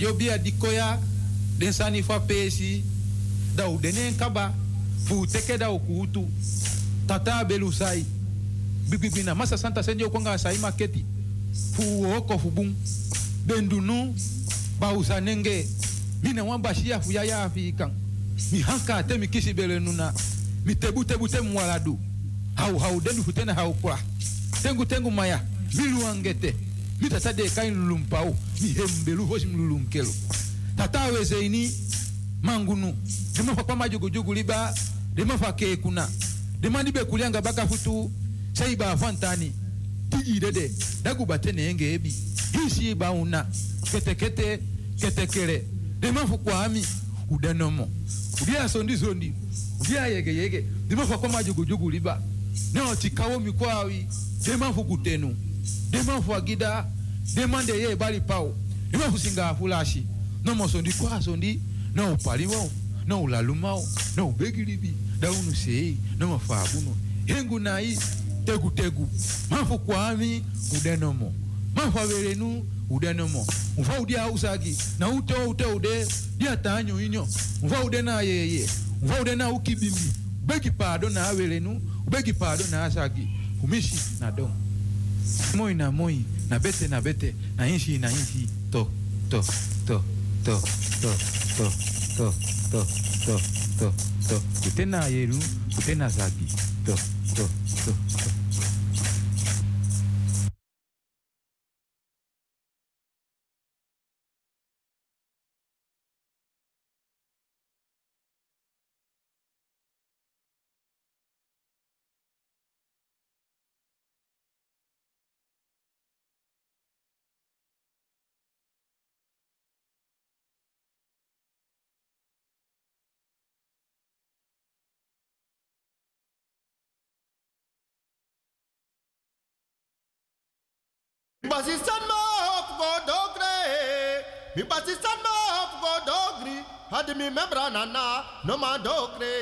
da dio bia di koya den sani fa pesi da u denen kaba fu teke da ukutu tata belu sai bibibina masa santa senjo konga sai maketi fu oko fu bun bendunu ba usanenge mine wan bashia fu ya ya fi kan mi hanka te mi kisi bele nuna mi tebu tebu te mwaladu hau hau dendu futena hau kwa tengu tengu maya mi mita sa de kain lulum pau mi sadeka inlulumpa lulum kelo tata weze ini mangunu dimafa kwa jugu liba Dima fa ke kuna. Dima ni dimafa kekuna dimandi bekulianga bakafutu saiba afantani dagu batene enge ebi. Hisi Kete kere. ketekele dimafu kwa ami. Udanomo udia sondi sondi. Udia yege yege. Dimafa kwa jugu liba. Neo tikawo mikwawi dimafu kutenu demanfuagida demande ye ebali pawo ime kusinga afulashi nomosondi kwasondi noupaliwawo noulalumawo noubegilibi daunu sei nomafabuno hengu nayi tegutegu mafu kwami udenomo mafu averenu udenomo mva udi ausaki na ute ute ude. Ta anyo inyo. Mva ude na yeye. Mva ude na ukibimbi. Ubegi pado na averenu ubegi pado na asaki umishi na domo. Moi na moi na bete na bete na inshi na inshi to to to to to to to to to to to utena yeru utena zagi to to to to Basistan ma hop go dogre. Mi basistan ma hop go dogri. Hadi mi membra nana no ma dogre.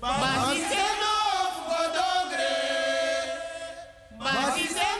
Basistan of Godogre. Basistan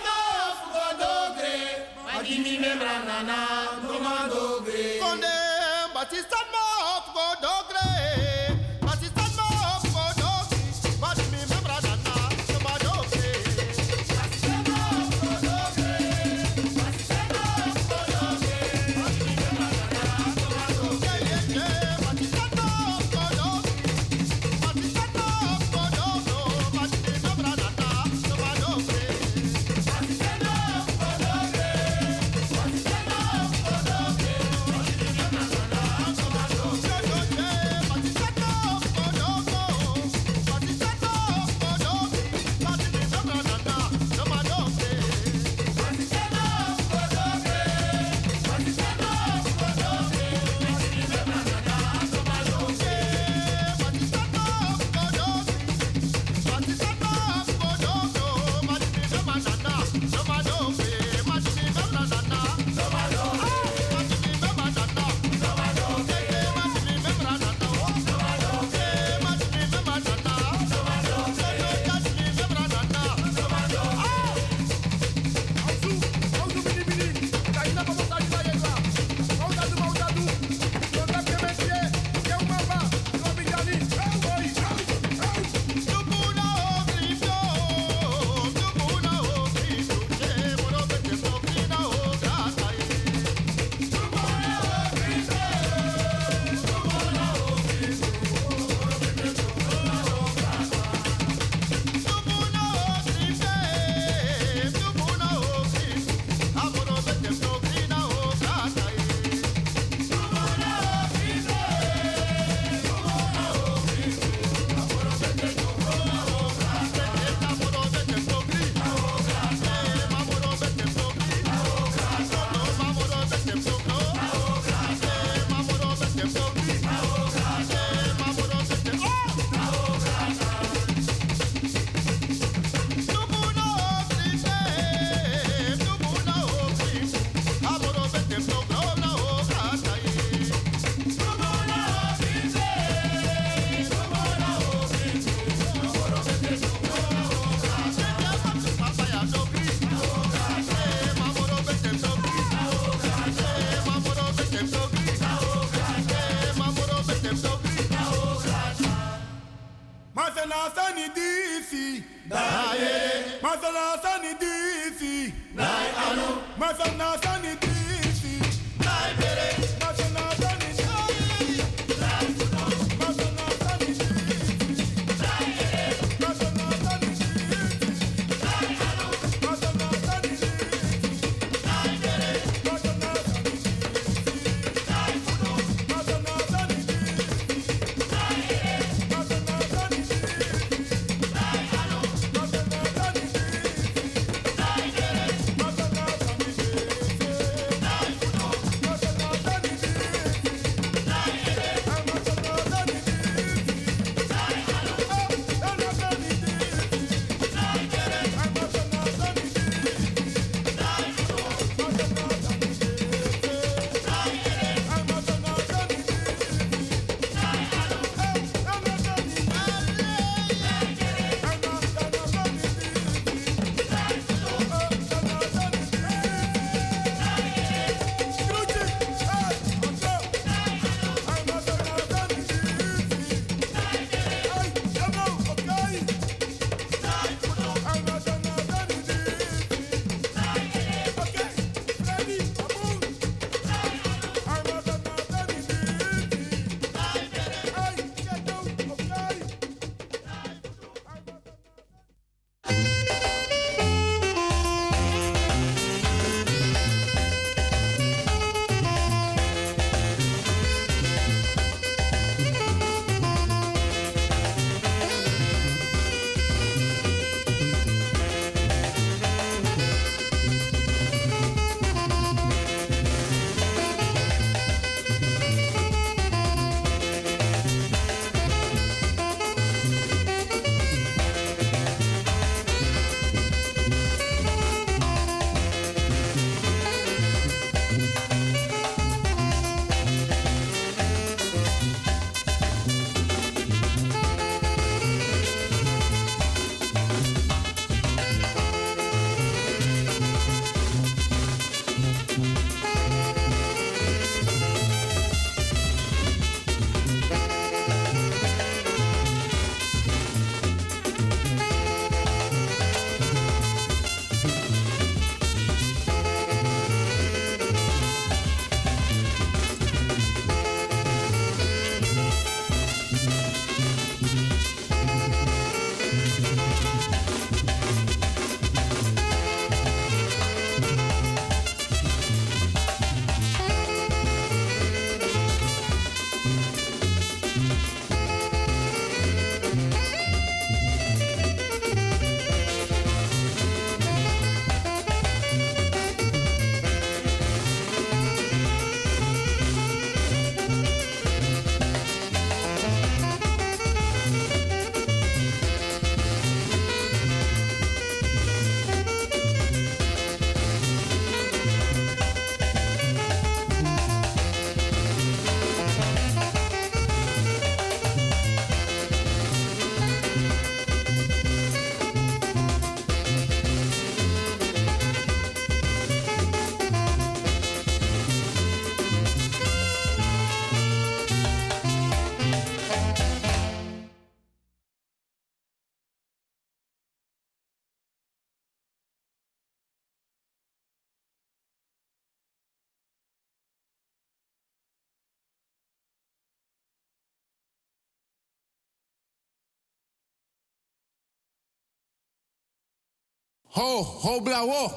Ho, ho blawo.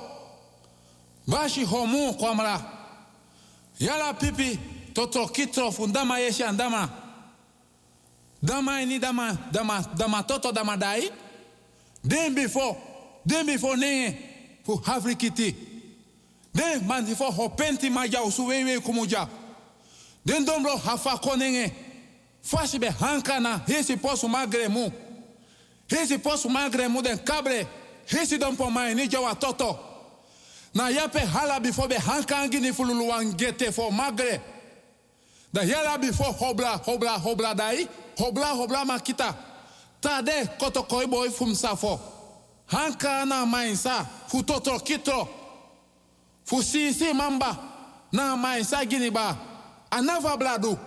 Bashi homu kwamra. Yala pipi toto kitro fundama yeshi andama. Dama ini dama dama dama toto dama dai. Den before, den before nenge fu Afrikiti. Den man before ho penti maja usuwewe kumuja. Den dombro hafa konenge. Fashi be hankana hesi posu magre mu. Hesi posu magre mu den kabre. Hesi don po mai ni jawa toto. Na yape hala before be hankangi ni fululu wangete fo magre. Da yala before hobla hobla hobla dai. Hobla hobla makita. Tade koto koi boy fum safo. Hanka na mainsa fu toto kitro. Fu sisi mamba na mainsa gini ba. Anava bladu.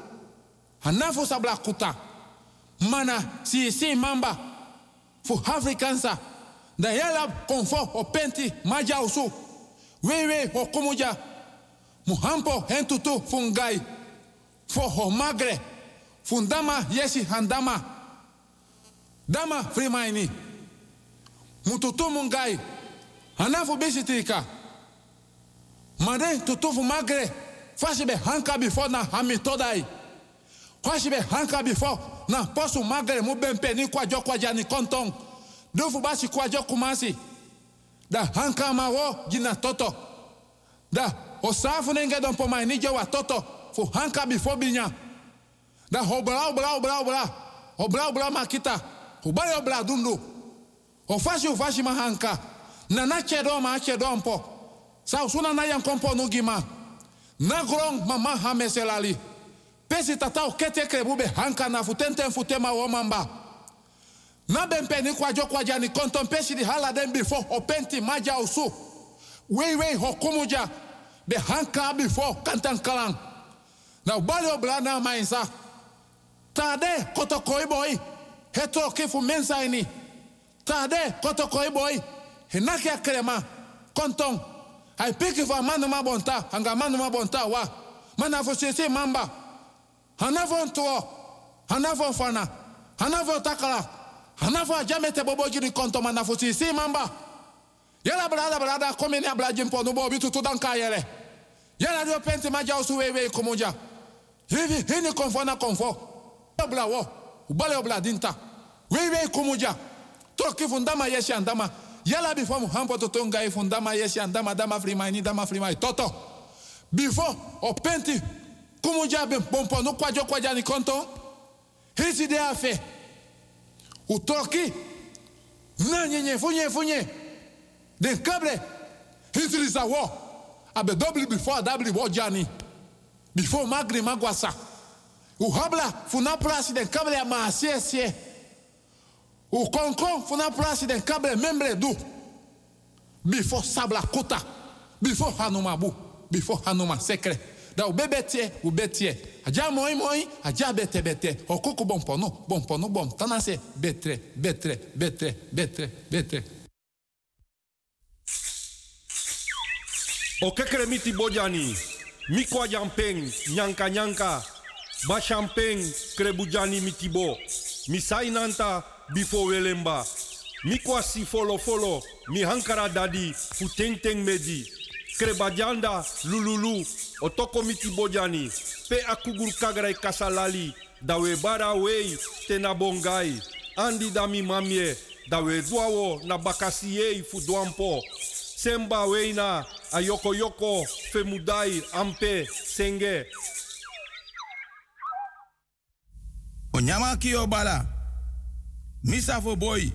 Anafu sabla kuta. Mana sisi mamba fu Afrikansa. Da yala konfo o penti maja usu. Wewe o kumuja. Muhampo hentutu fungai. Fo ho magre. Fundama yesi handama. Dama frimaini. Mututu mungai. Anafu bisitika. Made tutufu magre. Fashi be hanka before na hami todai. Fashi be hanka before na posu magre mu bempe ni kwajo ni kontong. Dufu basi kwajo kumasi. Da hanka ma wo gina toto. Da osafu nenge don mai toto. Fu hanka before binya. Da hobra obra obra obra. Obra obra makita. Hubale obra dundu. Ofashi ufashi mahanka. Na na chedo ma chedo mpo. Sa usuna na yan kompo nugima. Na grong mama hameselali. Pesi tata o hanka na futenten futema womamba. Na bempe ni kwajo ni di hala den before o penti maja usu. Wei wei ho kumuja. Be hanka before kantan kalang. Na ubali obla na. Tade koto koi boy. Heto kifu mensa ini. Tade koto koi boy. Hinaki akrema. Konton. Hai piki fa manu ma bonta. Hanga manu ma bonta wa. Mana fo sisi mamba. Hanafo ntuo. Hanafo fana. Takala. Hanafo ajamete bobo jiri konto fo sisi mamba. Yala brada brada komi ni abla jimpo nubo bitu tudan kayere. Yala dio penti maja usu wewe kumuja. Hivi hini konfo na konfo. Obla wo. Ubale obla dinta. Wewe kumuja. Toki fundama yeshi andama. Yala before muhampo tutunga i fundama yeshi andama dama frimai dama frimai. Toto. Before o penti kumuja ben pompo no kwajo kwaja konto. Hisi de afe. Utoki. Na nyenye funye funye. Den kable. Hisi lisa wo. Abe double before double wo jani. Before magri magwasa. O habla funa place den kable ya ma sie sie. O konkon funa place den kable membre du. Before sabla kota. Before hanuma bu. Before hanuma sekre. Da o bebe tie, o betie. Aja moi moi, aja bete bete. O koko bon pono, pono bon. Tanase betre, betre, betre, betre, betre. O kekere miti bojani, mikwa jampeng, nyanka nyanka, ba champeng krebujani mitibo, misai nanta bifo welemba, mikwa si folo folo, mi hankara dadi, futeng teng meji, krebajanda lululu, otoko bojani, pe akugur kagrai kasalali, dawe bara wei tena bongai, andi dami mamie, dawe duawo na bakasi yei fudwampo, semba weina ayoko yoko femudai ampe senge Onyama kio bala. Misa boy.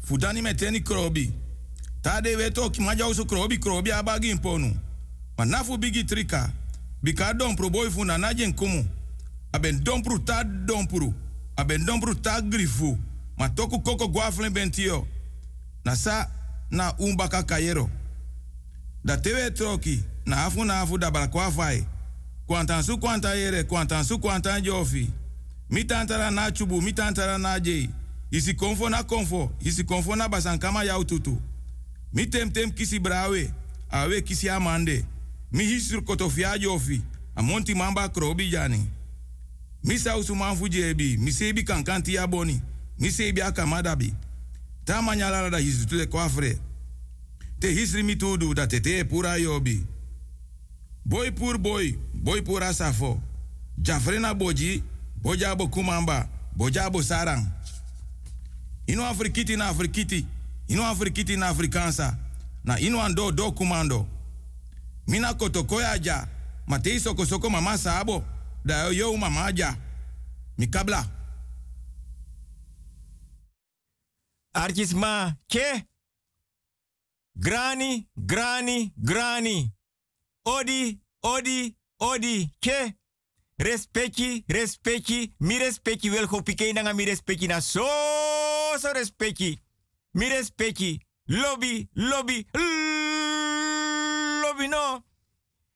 Fudani meteni krobi. Tade weto kimaja usu krobi krobi abagi imponu. Manafu bigi trika. Bika dompru boy funa najen kumu. Aben dompru ta dompru. Aben dompru ta grifu. Matoku koko guaflen bentio. Nasa na umbaka kayero. Da tewe troki. Na afu na afu da balakwa fai. Kwantan su kwanta yere, kwantan su kwantan jofi. Mi tantara na chubu, mi tantara na jei. Isi konfo na konfo, isi konfo na basankama ya ututu. Mi tem kisi brawe, awe kisi amande. Mi hisur kotofia jofi, amonti mamba krobi jani. Mi sausu manfu jebi, mi sebi kankanti ya boni, mi sebi akamadabi. Tama nyalara da hisu tule kwafre. te hisri mi tudu dat te te pura yobi. Boy pur boy, boy pura safo. Jafrena boji, boja bo kumamba, boja bo sarang. Ino afrikiti na afrikiti, ino afrikiti na afrikansa, na ino ando do kumando. Mina kotokoya ja, ma te soko soko mama sabo, da yo mama ja. Mi kabla. Artisma, ke? Grani, grani, grani. Odi, odi, odi, ke? Respecti, respecti, mi respecti wel go pike nanga mi respecti na so so respecti. Mi respecti, lobby, lobby, lobby no.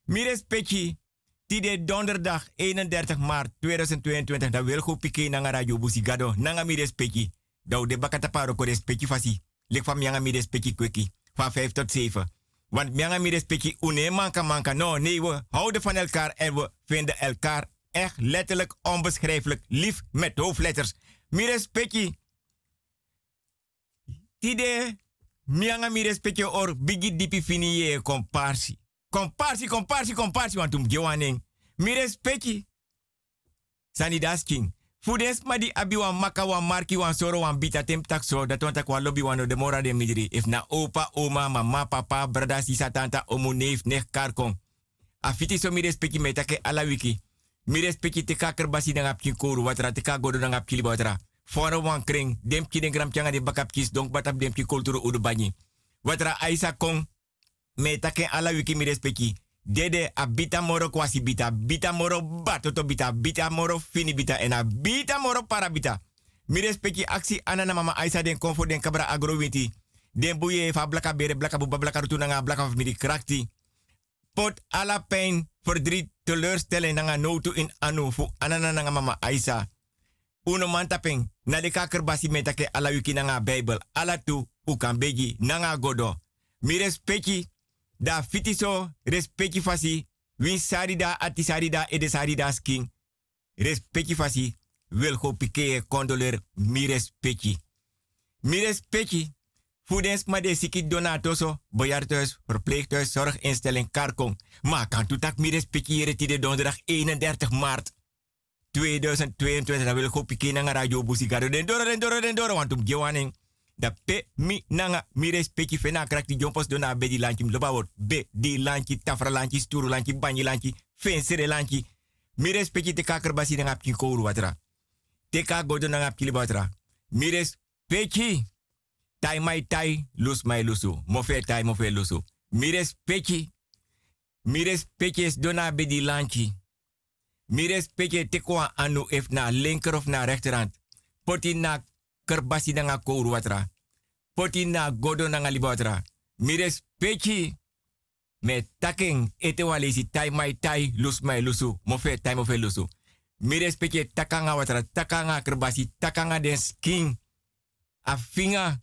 Mi respecti, die donderdag 31 maart 2022 da wel go pike nanga radio busigado nanga mi respecti. Dau de bakata paro ko respecti fasi. Lek fam yanga mi respecti kweki. Van 5 tot 7. Want mianga mi respecti une manka manka. No, nee, we houden van elkaar en we vinden elkaar echt letterlijk onbeschrijfelijk lief met hoofdletters. Mi respecti. Tide, mianga mi respecti or bigi dipi fini ye comparsi. Comparsi, comparsi, comparsi, want um gewaning. Mi respecti. Sani das king. Fudes ma di abi wan marki wan soro wan bita tem tak so dat wan tak wan lobby de de midri. If na opa, oma, mama, papa, brada, sisa, tanta, omu, neef, nech, karkon. Afiti so mi respecti me take ala wiki. Mi respecti te basi na watra te ka godo na watra. Fora wan kring, dem ki den gram changa de bakap kis donk batap dem ki kulturu udu banyi. Watra aisa kong, me take ala wiki mi respecti. Dede a bita moro kwasi bita, bita moro batoto bita, bita moro fini bita en a bita moro para bita. Mi respecti aksi anana mama Aisa den konfo den kabra agrowiti. Den buye fa blaka bere blaka buba blaka rutu nanga blaka famili krakti. Pot ala pijn, verdriet, teleurstelling nanga notu in anu fu anana nanga mama Aisa. Uno mantapeng, na de kakerbasi metake ala wiki nanga Bijbel. Ala tu, ukambegi, nanga godo. Mi respecti da fitiso respecti fasi win sarida ati sarida e de sarida skin respecti fasi wil go pike condoler mi respecti mi respecti Voedens maar de siki donatoso, boyartus, verpleeghuis, zorginstelling, karkong. Maar kan toetak mi respecti hier de donderdag 31 maart 2022. Dan wil ik op pike naar radio busigado. Den doro, den doro, den doro, want om gewaning da pe mi nanga mi respecti fena krakti jompos dona be di lanchi loba word be di lanchi tafra lanchi sturu lanchi banyi lanchi fensere lanchi mi respecti te kaker basi nanga pki kouru watra te ka godo nanga pki watra mi respecti tai mai tai lus mai lusu. Mofe tai mofe lusu. Mi respecti mi respecti es dona be di lanchi mi respecti te kwa anu if na linker of na rechterhand poti na kerbasi nanga kouru watra. Poti na godo nanga libatra. Mires pechi. Me taking ete tai mai tai lus mai lusu. Mofe tai mofe lusu. Mires pechi takanga watra. Takanga kerbasi. Takanga den skin. A finga.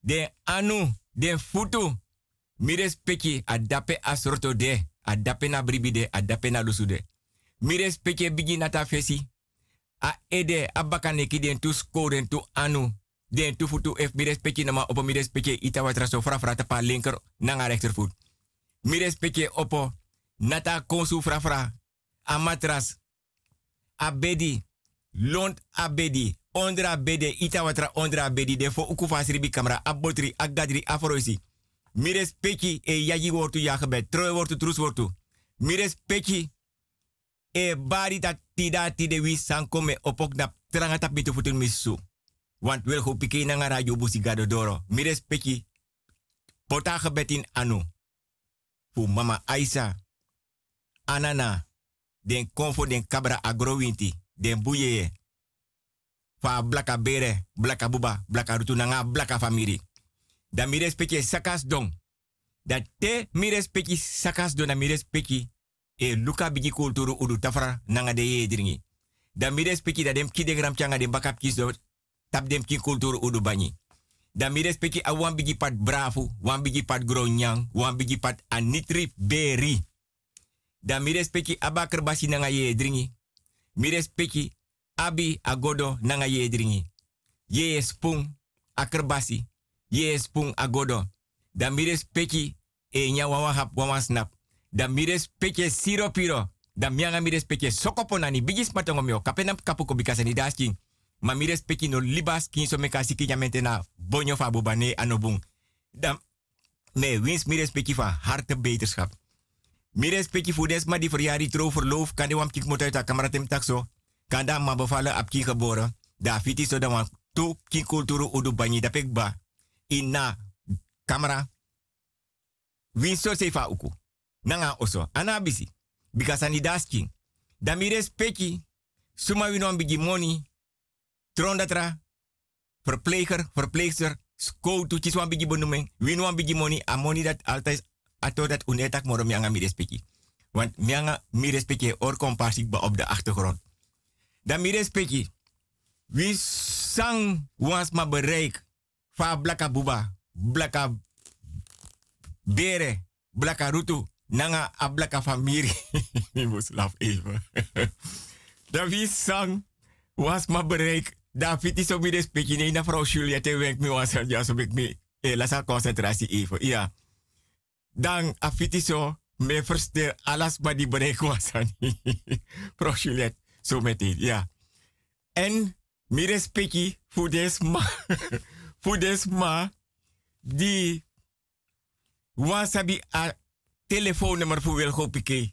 Den anu. Den futu. Mires pechi adape asroto de. Adape na bribi de. Na de. Mires pechi bigi nata fesi. A ede abakane ki den tu tu anu den tu futu ef mi respecte nama opo mi respecte ita watra so fra fra tapa linker nanga rechtervoet mi respecte opo nata konsu fra fra a matras a bedi lont a bedi ondra bede ita watra ondra bedi de fo uku kamera a botri a gadri a foroisi. Mi respecte e yaji wortu ya gebet troe wortu trus wortu. Mi respecte e bari dat tida tide wi sanko me opok na tranga tap misu. Want wil go pike na radio busi gado doro. Mi respecti pota gebetin anu. Fu mama Aisa. Anana. Den konfo den kabra agrowinti. Den buye. Fa blaka bere, blaka buba, blaka rutu nanga, blaka famiri. Da mi respecti sakas dong. Da te mi respecti sakas don na mi e luka bigi kulturu udu tafra nanga de yedringi. Dan mi respecti da dem kide gram changa dem bakap kiso tap dem ki kulturu udu banyi. Dan mi respecti a wan bigi pat brafu, wan bigi pat gronyang, wan bigi pat anitri beri. Dan mi respecti abakar basi nanga yedringi. Mi respecti abi agodo nanga yedringi. Ye spung akerbasi, ye spung agodo. Dan mi respecti e nya wawa hap wawa snap. Dan mi respecti siro piro. Dan mianga mi respecti sokopo nani bigis matongo mio. Kapenam kapu ko bikasa ni. Ma no libas kin so meka siki nyamente na bonyo fa anobung. Dan me wins mi respecti van harte beterschap. Mi respecti voor des ma die verjari tro verloof. Kan de wam kik moet uit de kameratem taxo. Kan ma geboren. Da fiti so da to ki kulturu udu banyi da pekba. Ina kamera. Win so sefa uku. Nanga oso. Ana bisi. Because ani dasking. Da mi respecti. Suma bigi money. Trondatra. Verpleger, verpleegster. Skoutoetjes wan bigi benoeming. Wino wan bigi money. A money dat altijd ato dat unetak moro mianga mi respecti. Want mianga mi respecti or kompasik ba op de achtergrond. Dan mi respecti. Wie sang was ma bereik. Fa blaka buba. Blaka bere. Blaka. Nanga ablaka famiri. Miboslaf even. David sang. Was ma bereik. David is op midden spekje. Nee, na vrouw Juliette wenk me was. Ja, zo ik me. Eh, lasa concentratie even. Ja. Dan afiti zo. Me verster alles wat die bereik was. vrouw Juliette. Zo meteen. Ja. En. Midden spekje. Voor des ma. voor des ma. Die. Wasabi a Telefoonnummer voor Wilgo Piqué.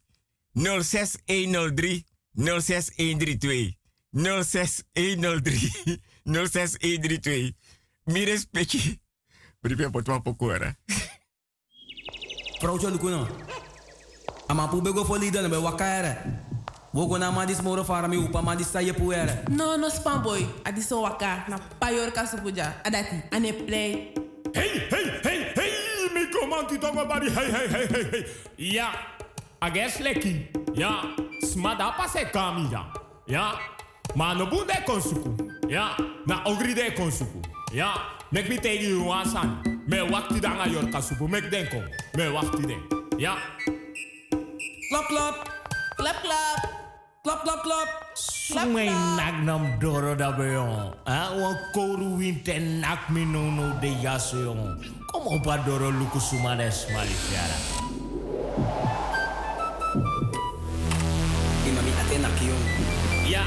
06-103-06132. 06-103. 06132. Mires Petje. Briefje pot maar pokora. Vrouw Jolukuno. Ama pubego folida na be wakare. Wogo na ma dis moro farami upa madis puere. No no spam boy. Adiso waka na payor kasupuja. Adati ane play. Hey hey hey mi komanti tongo bari. Hey, hey, hey, hey, hey. Ja, ages leki. Ja, smada pase kami ja. Ja, ma no bunde konsuku. Ja, na ogri de konsuku. Ja, mek mi tegi wasan. Me wakti danga yor kasupu mek denko. Me wakti den. Ja. Klap, klap. Klap, klap. Klap, klap, klap. Sumay nagnam doro da beyo. Ha? Wan koru winte nak minono de yaseyon. Kom op doro luku sumades malifiara. Imami atena kiyon. Ya.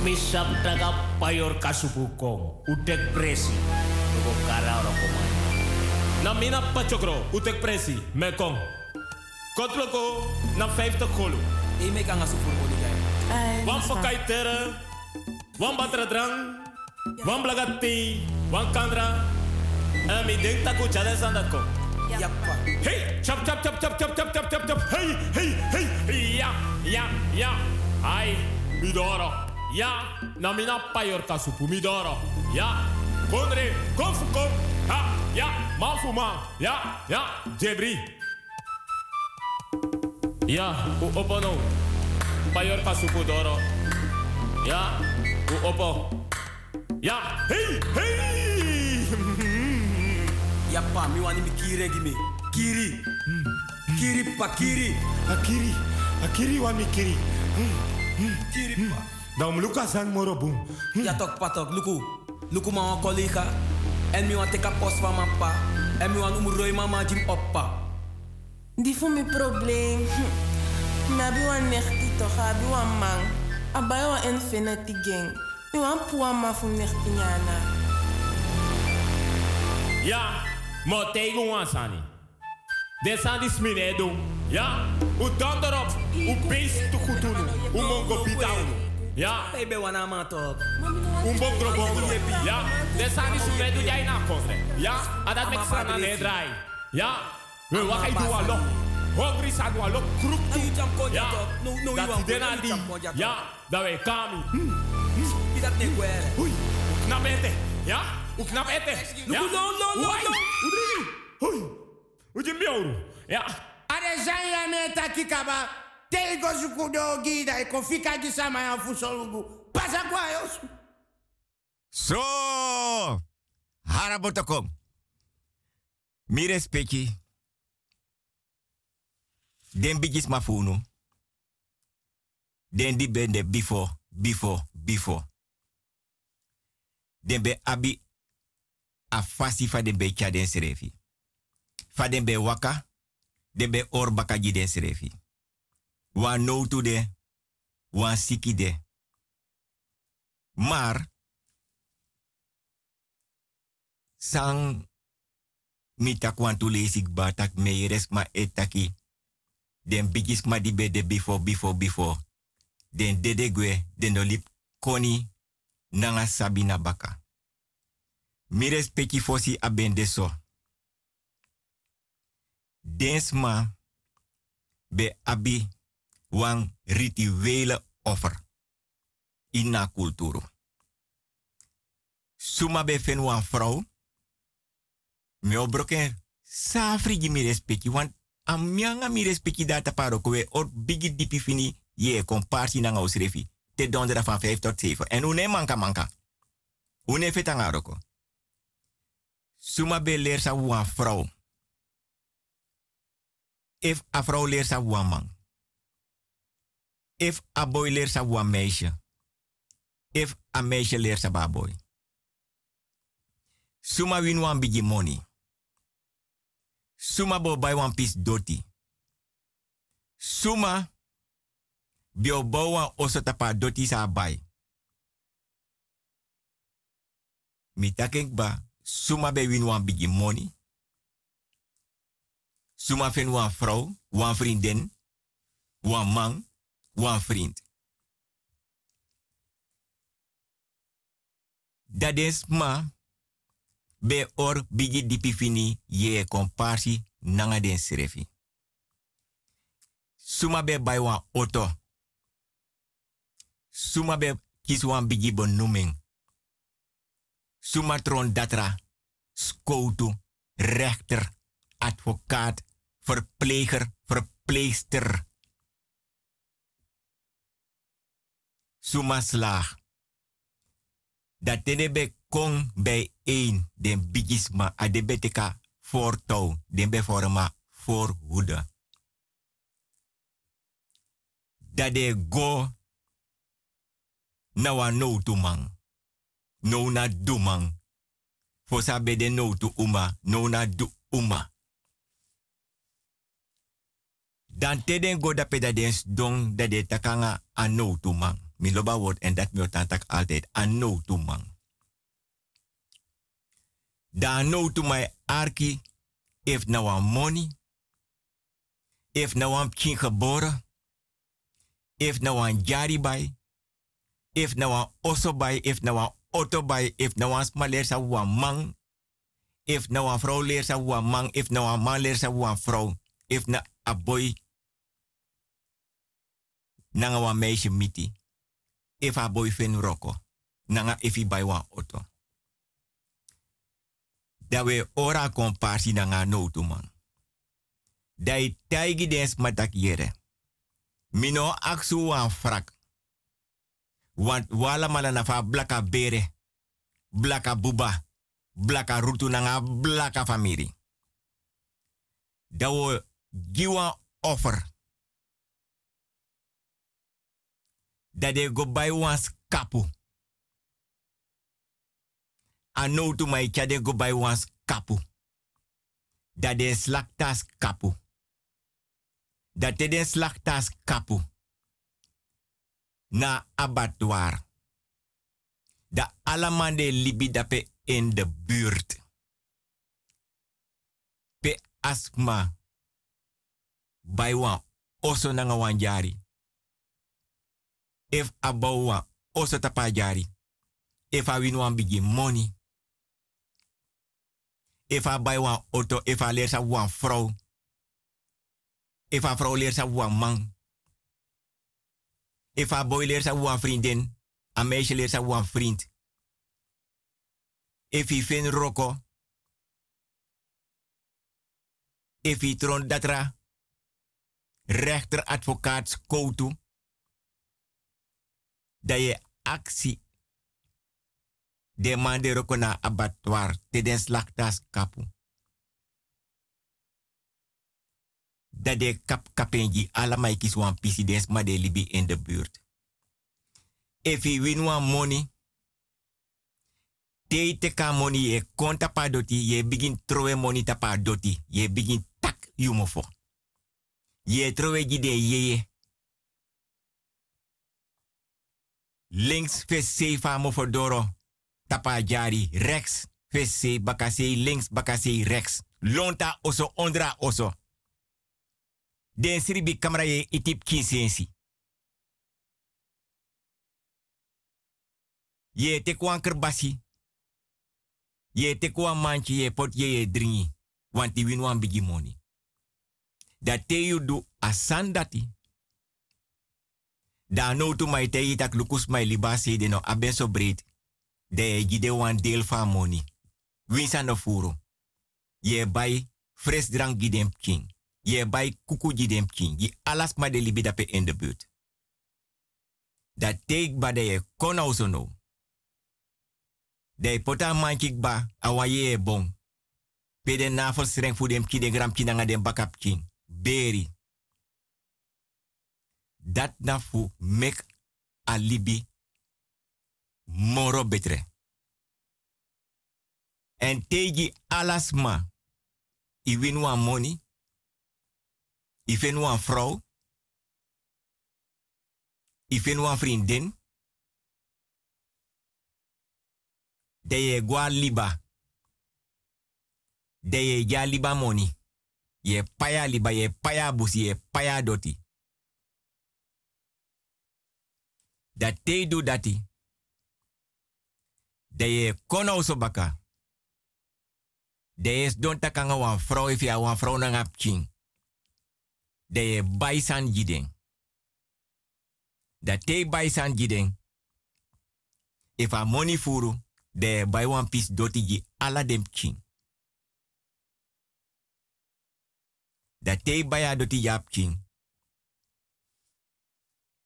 Misap taga payor kasupukong. Utek presi. Lugo kara orokoman. Namina pachokro. Utek presi. Mekong. Kotloko na 50 kolo. E me kanga su furbo di gai. Wan pakai tere. Wan batra drang. Wan blagati. Wan kandra. En mi denk taku chade sandat ko. Yappa. Hey, chap chap chap chap chap chap chap chap chap. Hey, hey, hey. Ja, ja, ja. Ai, midoro. Ja, na mina payor kasupu midoro. Ja, kondre, konfu kom. Ha, ja, mafu ma. Ja, ja, jebri. Ja, u opo no. Payor kasupu doro. Ja, u opo. Ja, hey, hey. Yappa, mi wani mi kiri gimi. Kiri. Kiri pa kiri. Akiri, akiri wa mi kiri. Kiri pa. Dan luka san moro boom. Ja tok patok, luku. Luku ma wan collega. En mi wan teka post van mijn pa. En mi wan umroi mama jim oppa. Die voor mijn probleem. Hm. Na bi wan nechti toch, abi wan man. Abai wan infinity gang. Mi wan ma nechti nyana. Ja, maar tegen ons aan. Dit zijn die smine doen. Ja, u dan erop. U beest te goed doen. U mongo. Ja, Baby wana ma bongro bongro. Ja, dit zijn die smine doen jij na kontre. Ja, en dat met staan aan het draai. Ja, we wakai dua lo. Hungry sa dua lo. Kruk tu. Ya. No no you di. Ya. Da we kami. Idat ne kwere. Hui. Uknap ete. Ya. Uknap ete. No no no no. Ui! Hui. Uji mioru. Ya. Are zanya me takikaba. Telgo de gida e kofika gisama ya fusolugu. Pasa kwa. So, harabotokom. Mire speki. Den bigis mafunu. Den di bende before, before, before. Den be abi a fasi fa den be cha den serefi. Den be waka, de be or den srefi. Wan no to de, wan siki de. Maar, sang mi tak wan batak meires ma etaki. Den bigis ma di be de before, before, before. Den dede gwe, den olip koni nanga sabina baka. Mi respecti fosi abende so. Be abi wan rituele offer in kulturu. Suma be fen wan vrouw. Me obroken safri gi mi respecti wan amianga mi respecti data paro kwe or bigi dipi fini ye komparsi nanga usrefi. Te dondera van 5 tot 7. En une manka manka. Une fetanga roko. Suma be leer sa vrouw. If a vrouw leert sa man. If a boy leert sa meisje. If a meisje leert sa ba boy. Suma win wan bigi money. Suma bo bay wan pis doti. Suma bio bo wan oso tapa doti sa bay. Mi takink ba, suma be win wan bigi money. Suma fen wan vrouw, wan vriendin, wan man, wan vriend. Dat is ma be or bigi dipi fini ye komparsi nanga den srefi. Suma be bay wan auto. Suma be kis bigi benoeming. Suma tron datra, skoutu, rechter, advocaat, verpleger, verpleegster. Suma slaag. Dat tene be kong bij een, den bigisma, a de beteka voortouw, den be forma voorhoede. Dat de go na wa no tu man. No na du man. Fosa be de no tu uma, no na du uma. Dan te den go da peda den don dat de takanga a no tu man. Mi loba word en dat mi otantak altijd a no tu man. Dan no to my arki if na wan money, if na wan kin geboren, if na wan jari bay, if na wan oso bay, if na wan auto bay, if na wan smaler sa wan man, if na wan vrouw leer sa if na wan man leer sa if na a boy nanga wan meisje miti, if a boy fin roko, nanga if i bay wan auto. Da we ora komparsi nanga notu man. Dai taigi matak yere. Mino aksu wan frak. Want wala mala na fa blaka bere. Blaka buba. Blaka rutu nanga blaka famiri. Wo giwa offer. Da de go by wan skapu. Ano tu mai chade go by wans kapu. Dat de slaktas kapu. Dat de den slaktas kapu. Na abattoir. Da alamande libi dape in de buurt. Pe asma. By wan oso nanga jari. If abawa oso tapa jari. If a win bigi money. If a buy wan auto, if a leer sa wan vrouw. If a vrouw leer sa wan man. If a boy leer sa wan vriendin. A meisje sa wan vriend. If hij fin roko. If hij tron datra. Rechter, advocaat, skoutu. Dat actie de man de abattoir te den slachtas kapu. Dat de kap kapenji ala maikis wan pisi dens ma de libi in de buurt. If he win wan money, te te ka money ye konta pa doti ye begin trowe money tapa doti ye begin tak yumofo. Ye trowe gide ye Links fese fa mofodoro tapa jari rex fese bakase links bakase rex. Lonta oso ondra oso. Den sribi kamera ye itip kinsensi. Ye te kwan kerbasi. Ye te kwan manchi ye pot ye ye dringi. Want die win wan bigi. Dat te you do asandati. Da no to mai te itak lukus mai liba se de no aben so breed. De gide wan deel van money. Winsa no furo. Ye bay fres drank gidem king. Ye bay kuku gidem king. Ye alas ma de libi dape in de buurt. Dat take ba de ye kon also no. De pota mankik ba awaye e bon. Pede navel streng fu dem kide gram kinanga dem bakap king. Beri. Dat na fu mek alibi moro betre. En teji alasma. I win wan money. I ven wan vrouw. I ven wan. De ye gwa liba. De ye ja liba money. Ye paya liba, ye paya busi, ye paya doti. Dat te do dati. De ye kono so baka. De is don takanga wan vrouw if ya wan vrouw ap king. De ye baisan jideng. Dat te baisan jideng. If a money furu, de buy one piece doti ji ala dem king. Dat te baya doti jap king.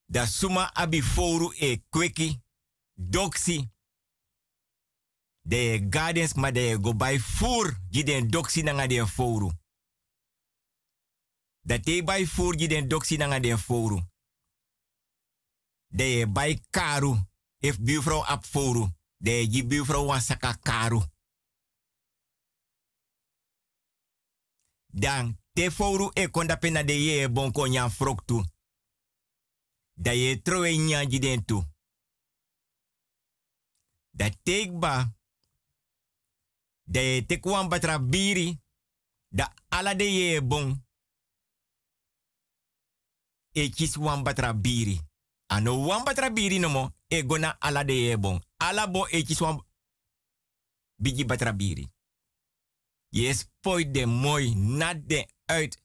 Da suma abi foru e kweki, doksi. De gardens ma de go by fur ji den doksi nanga den foru. Da te by fur ji den doksi nanga den foru. De by karu, if buurvrouw ap foru. De ji buurvrouw wan saka karu. Dan te foru e konda pena de ye bonko nyan froktu. Da ye trowe nyan jiden tu. Da take ba. Da ye tek wan batra biri. Da ala de ye bon. E kis wan batra biri. Ano wan batra biri no mo. E gona ala de ye bon. Ala e bigi batra biri. Spoit de mooi nat de uit.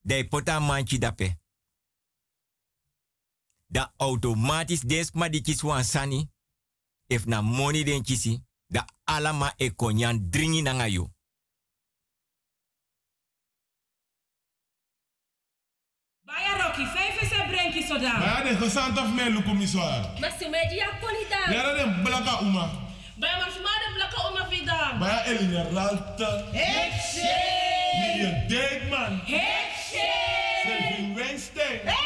De pota manchi dape. Da automatisch des ma sani. If na money den kisi. Da alama e konyan dringi na ngayo. Baya Rocky, vijf is een brenkje zodan. Ja, de gezant of mij lukken mi zwaar. Maar ze meji ja kon niet dan. Ja, dat is blaka uma. Baya maar voor de blakke oma vidam. Maar ja, Elina Ralta. Hekse! Lilian Dijkman. Hekse! Selvin Weinstein. Hekse!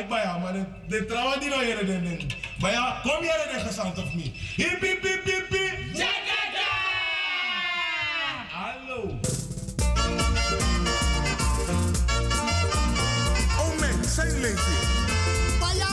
Ay, baya, maar de, trauma die nou hier den den. Baya, kom hier de gezant of me. Hip, hip, hip, hip, hip. Jagaga! Hallo. Oh man, zijn lazy. Baya,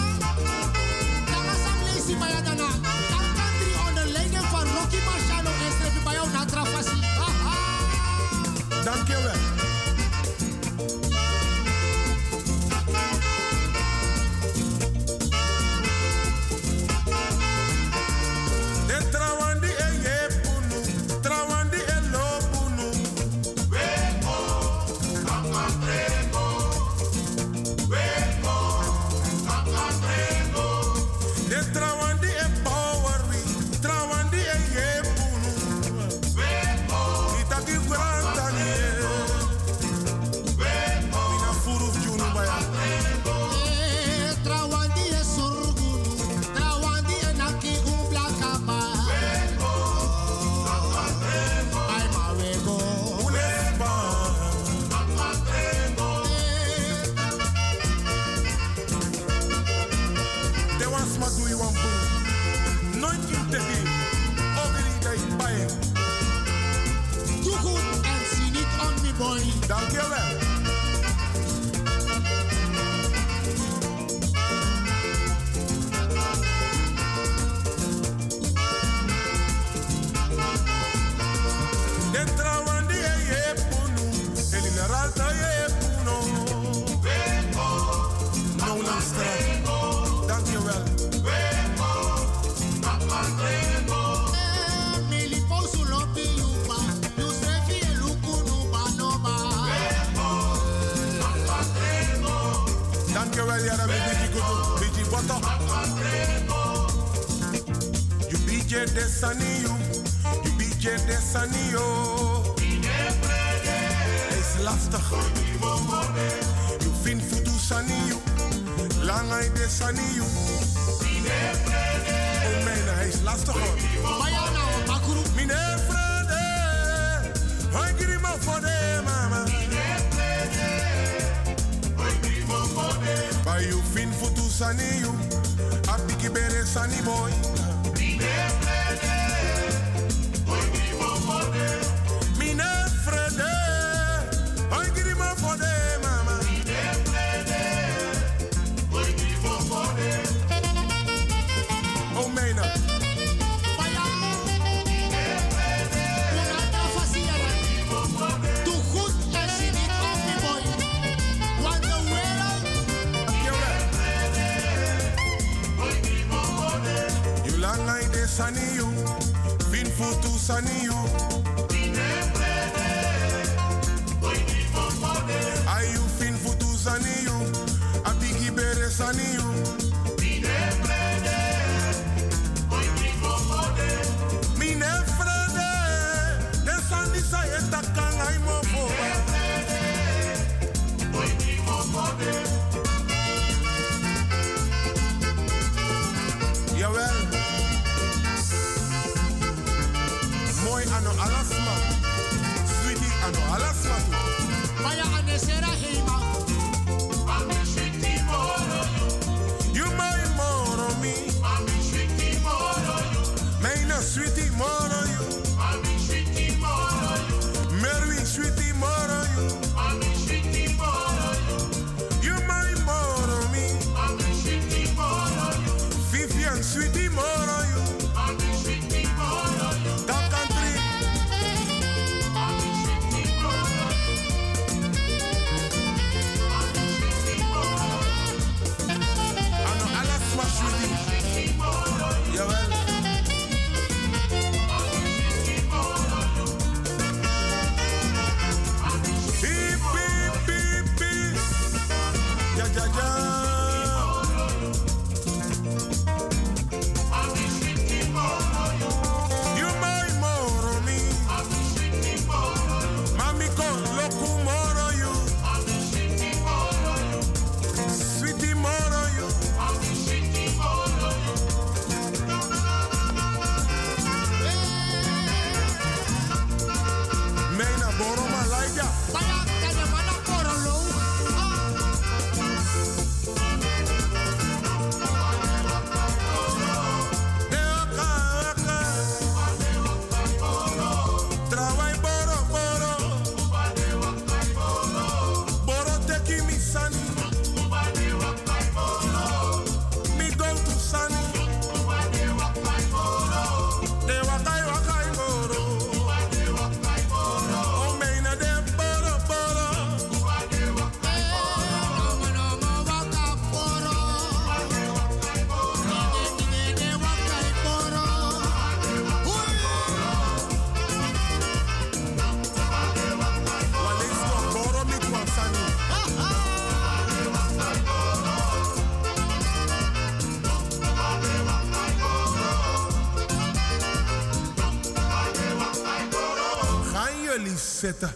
zetten.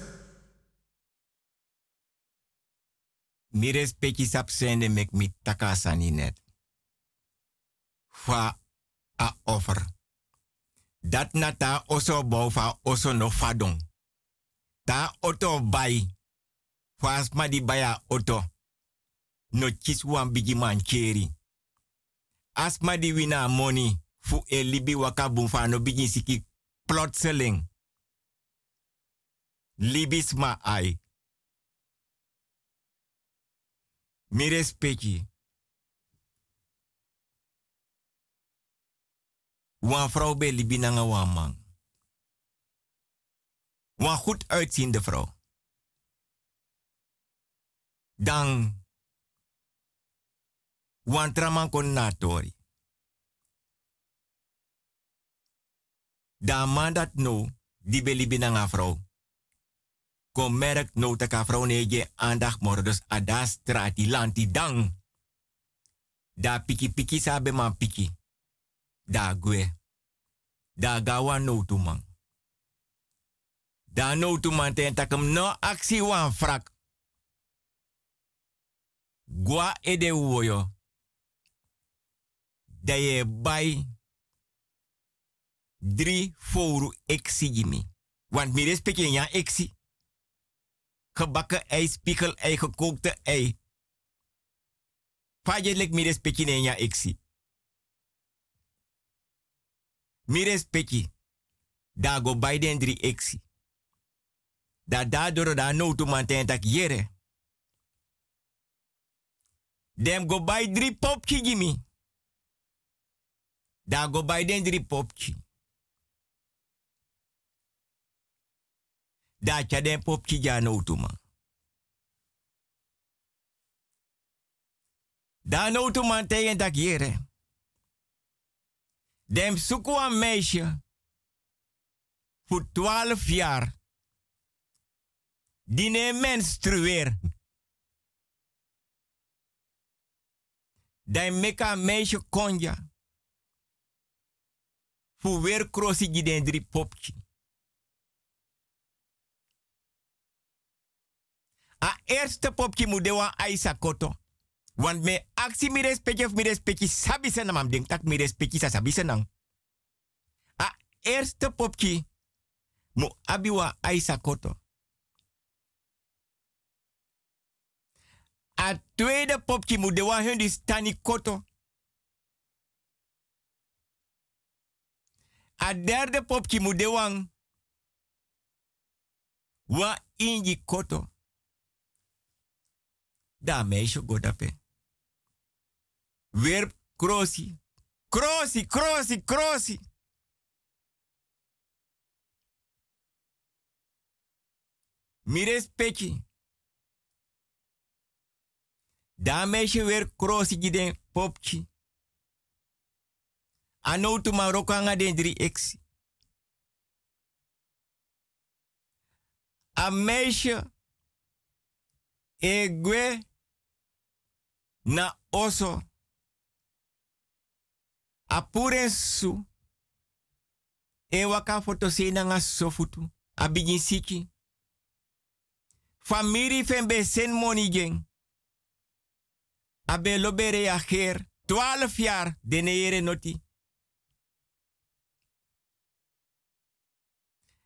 Mires peki sapsende mek mi takasani net. Fa a offer. Dat nata oso bofa oso no fadon. Ta auto bai. Fa ma di baya auto. No chis wan bigi man keri. Asma di wina money fu e libi waka bumfa no bigi siki plotseling. Libis ma ai. Mi respecti. Wan vrouw bij libi nanga wan man. Wan goed uitziende vrouw. Dan. Wan traman kon natori. Dan man dat no, die bij libi nanga vrouw. Kom merk no te ka nege aandacht moro. Dus ada strati lanti dang. Da piki piki sabe man piki. Da gwe. Da gawa no tu man. Da no man ten takem no aksi wan frak. Gwa ede woyo. Da ye bai. Drie foru eksi jimi. Want mi respecte ya eksi. Gebakken ei, spiekel ei, gekookte ei. Faje lek mi respecte ya eksi. Mi respecti. Da go bij den drie eksi. Da daardoor da no to manten tak yere. Dem go bij drie popki gimi. Da go bij den drie popki. Da cha den popki ja no to man. Da no to manten tak yere. Dem zoeken een meisje voor 12 jaar. Die ne menstrueer. Dan meka meisje konja. Voor weer crossi die den drie popje. A eerste popje moet de wan aisa koto. Want me aksi mi respecti of mi sabi senang ding tak mi respecti sa sabi senang. A eerste popki mo abiwa aisa koto. A tweede popki mo dewa hun di stani koto. A derde popki mo dewang wa inji koto. Da meisje godape. Weer krosi. Krosi, krosi, krosi. Mi respecti. Da meisje weer giden popchi. Anoutu maroko anga den drie. A meisje egwe na oso. Apurensu e waka foto se na nga sofutu abigin siki. Famiri fembe sen moni gen abe lobere ya ger 12 jaar denere noti.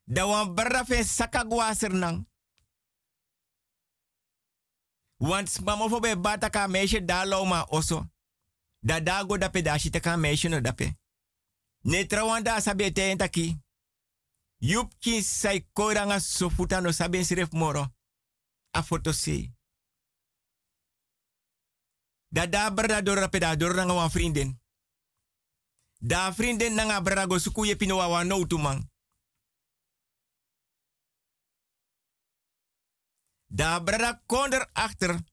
Da wan barra fe want mama fo be bata ka meisje da ma oso. Da dago dape da shite ka meisje no dape. Ne trawanda sabe te entaki. Yup ki sai koranga sofuta no sabe siref moro. A foto se. Da da brada dor dape da dor wan vriendin. Da vriendin nanga brada go suku ye pino no man. Da brada kon erachter.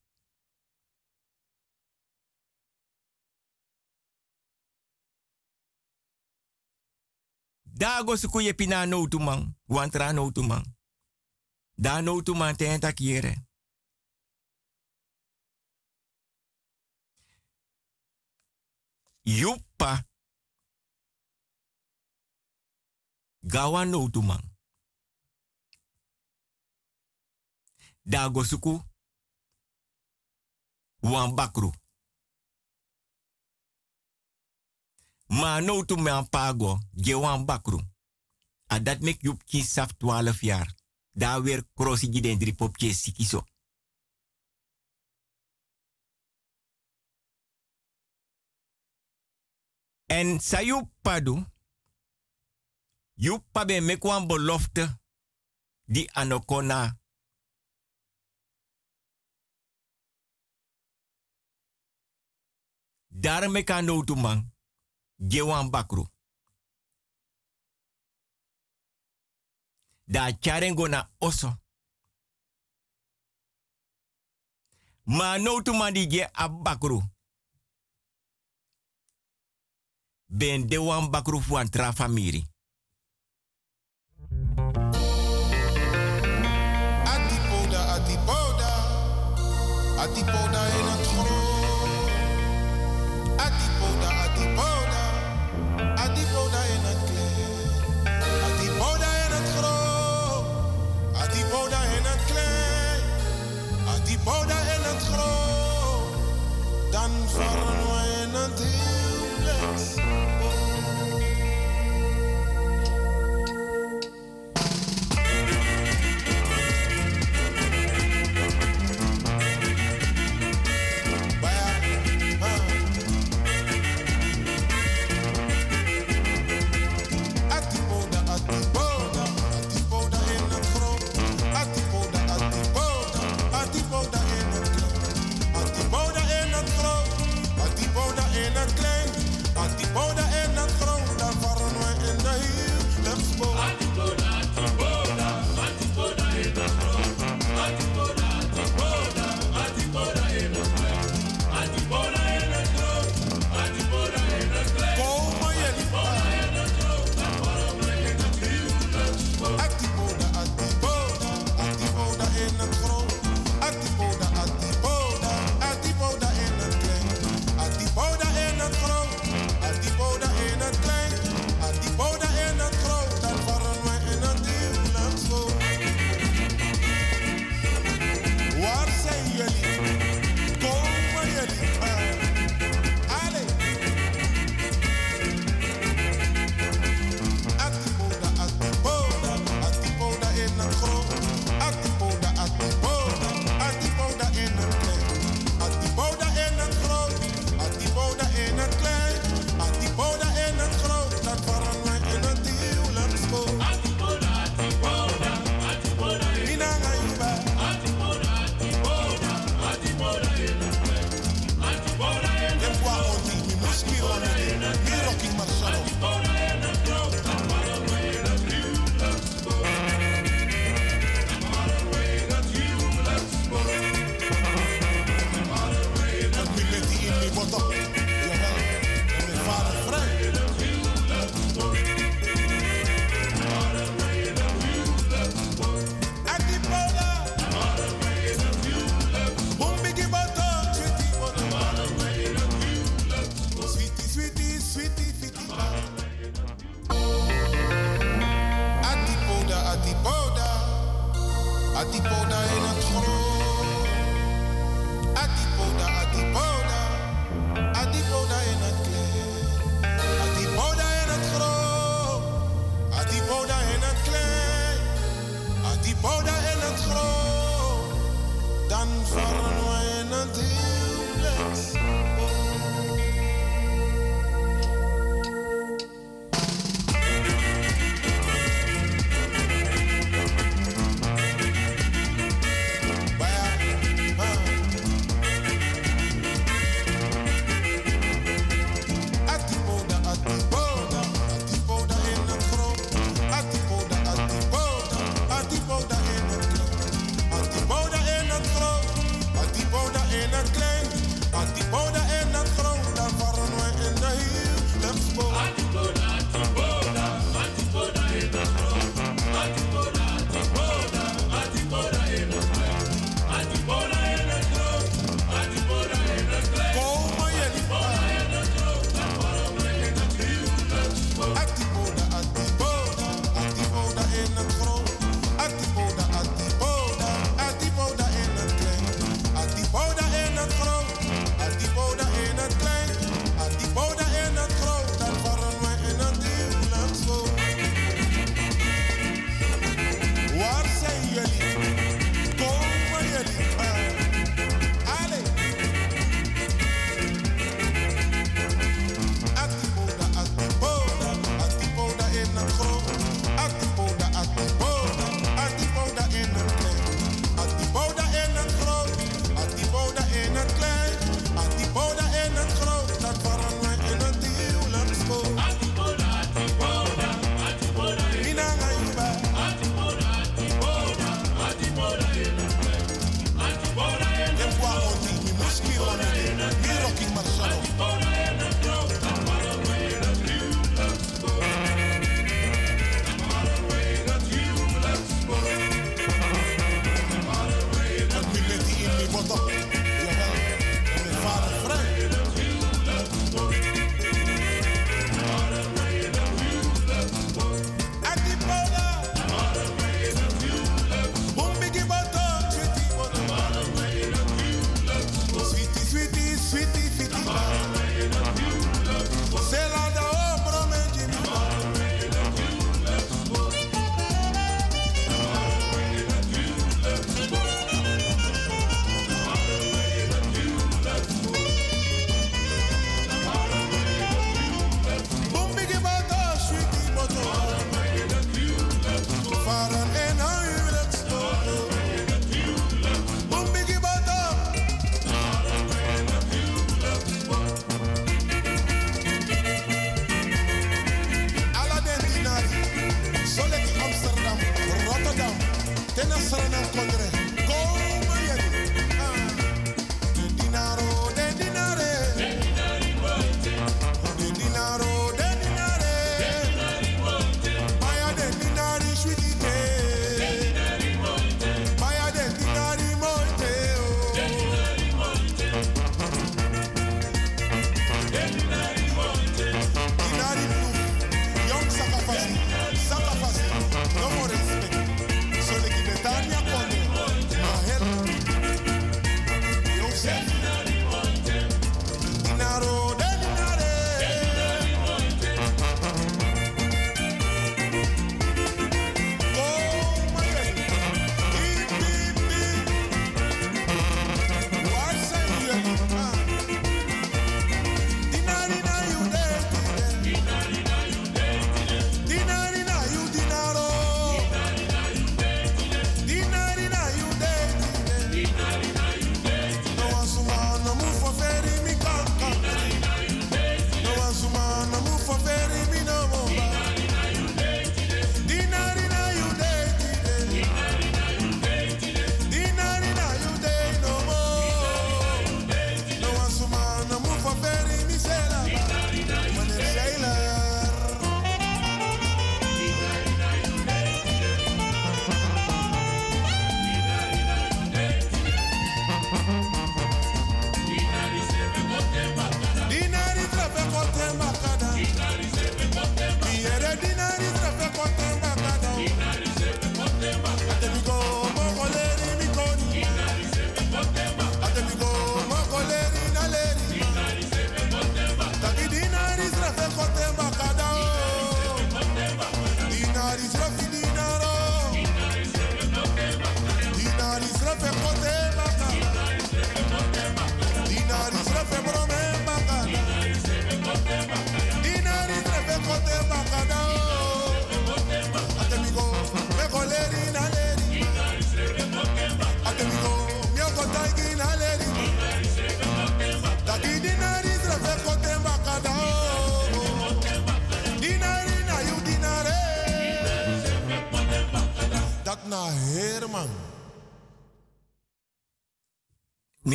Da go suku ye pina no man. Wantra no man. Da no man ten takiere. Gawa no. dagosuku wan bakru. Ma no tu me an pago wan bakru. A mek yup ki saf 12 jaar. Da weer krosi giden drie popje sikiso. En sa padu, Yupabe mek wan boloft, di anokona Daarmee kan no tu man. Gewan bakru. Da charengo na oso. Ma no tu man di abakru. Ben de wan bakru fu an tra famiri. Atipoda, atipoda, atipoda.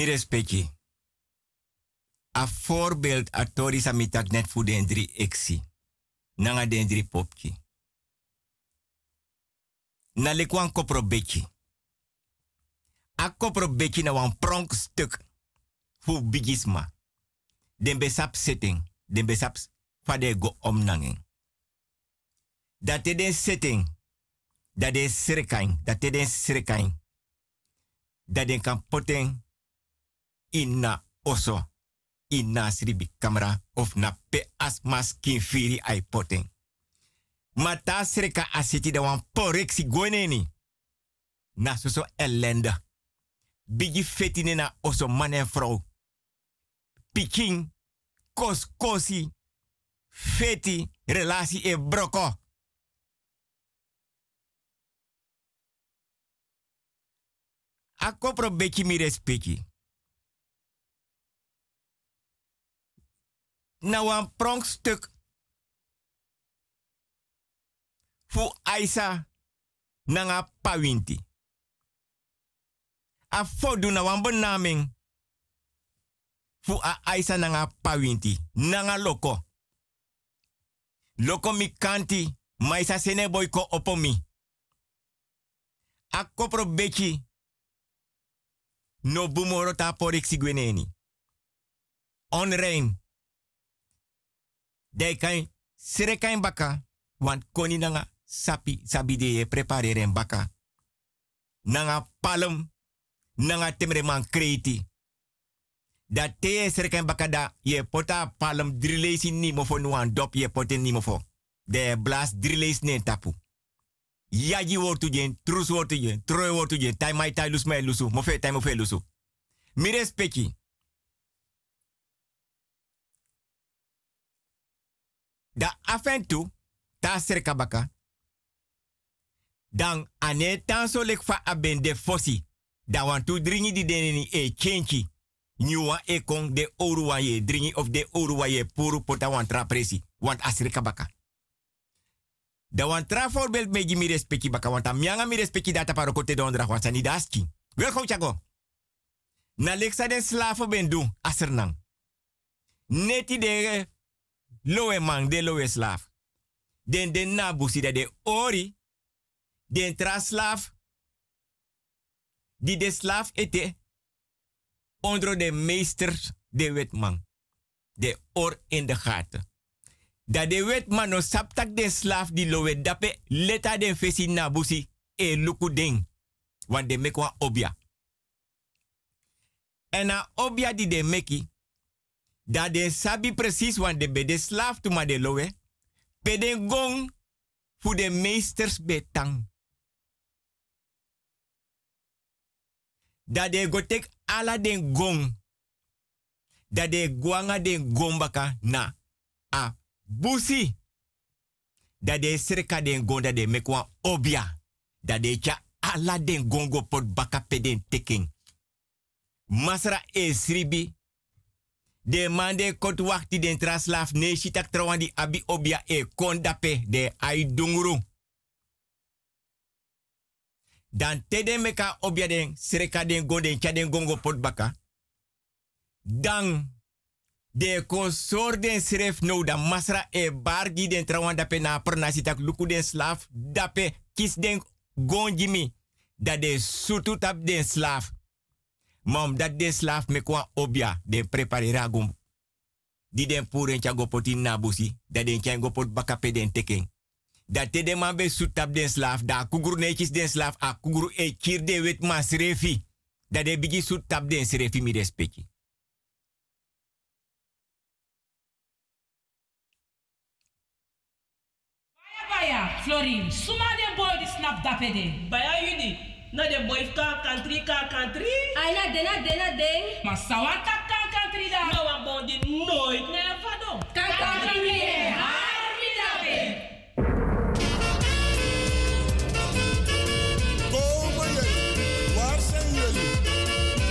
Respecti. A voorbeeld a tori net fu den eksi. Nanga den drie popki. Na lekwan kopro beki. A kopro beki na wan pronk stuk. Fu bigisma. Den besap setting. Den besap fade go om nangen. Dat den setting. Dat de sirkain. Dat den sirkain. Dat den kan poten ina oso ina sribi kamera of na pe as maskin firi ai poten. Mata sreka asiti da wan poreksi goneni. Na soso. Bigi fetine na oso man en vrouw. Piking, kos kosi, feti, relatie e broko. A kopro beki mi respecti. Na wan pronkstuk. Fu Aisa nanga pawinti. A fodu na wan. Fu a Aisa nanga pawinti. Nanga loko. Loko mi kanti. Maisa sene boy ko opomi. A kopro beki. No bumoro ta porik sigweneni. Onrein. Dei kan sere kan baka. Want koni nanga sapi sabi de preparere en baka. Nanga palem. Nanga temre man kreti. Da te sere kan baka da ye pota palem drilesi ni mofo nuan dop ye poten ni mofo. De blas driles ne tapu. Yaji wortu jen, trus wortu jen, troe wortu jen, tai mai tai lus mai lusu, mofe tai mofe lusu. Mi respecti. Da afentu, ta serka baka. Dan ane tan so lek fa abende fosi. Dan wan tu dringi di deneni e chenchi. Nyuwa e kong de oru dringi of de oru ye puru pota wan tra presi. Want asrika baka. Da wan tra voorbeeld meji mi respecti baka. Want am mianga mi respecti data paroko te donderdag. Want sani daski. Welkom chago. Na leksa den slaven ben doen asernang. Neti de lowe man de lowe slaaf. Den den nabusi dat de ori. Den tra slaaf. Die de slaaf ete. Onder de meesters de wetman. De oor in de gaten. Dat de wetman no saptak de slaaf die lowe dape. Leta den fesi nabusi. E luku ding. Want de mekwa obia. En na obia die de meki, dat de sabi precies want de bede slaaf tu ma de lowe, peden gong voor de meesters betang. Dat de gotek ala den gong, dat de guanga den gombaka na a busi. Dat de sreka den gong dat de mekwa obia. Dat de cha ala den gongo pot baka peden teking. Masra e sribi. De man de kot wakti den traslaaf ne shitak trawandi abi obia e kondape de ai dunguru. Dan tede meka obia den sreka den cha den gongo pot baka. Dan de consort den sref no da masra e bargi den trawanda pe na pernasitak luku den slaaf dape kis den gonjimi. Dat de sutu tap den slaaf. Mom dat de slaaf me kwa obia de preparera gum. Di den puren cha gopoti nabusi. Dat den cha gopot bakape den teken. Dat te de man be sutap den slaaf. Da kuguru netjes den slaaf. A kuguru e kir de wet man srefi. Dat de bigi sutap den srefi mi respecti. Baya, Florin, suma de boy di snap dapede. Baya yudi, na de boy ka country ka country. Ay na de na de na de. Maar sawata ka country da. Na wa bondi nooit. Never do. Ka country mi e har mi dape. Komen jullie? Waar zijn jullie?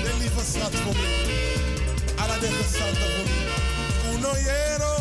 De lieve schat voor me. Alla de gezanten voor me. Uno yero,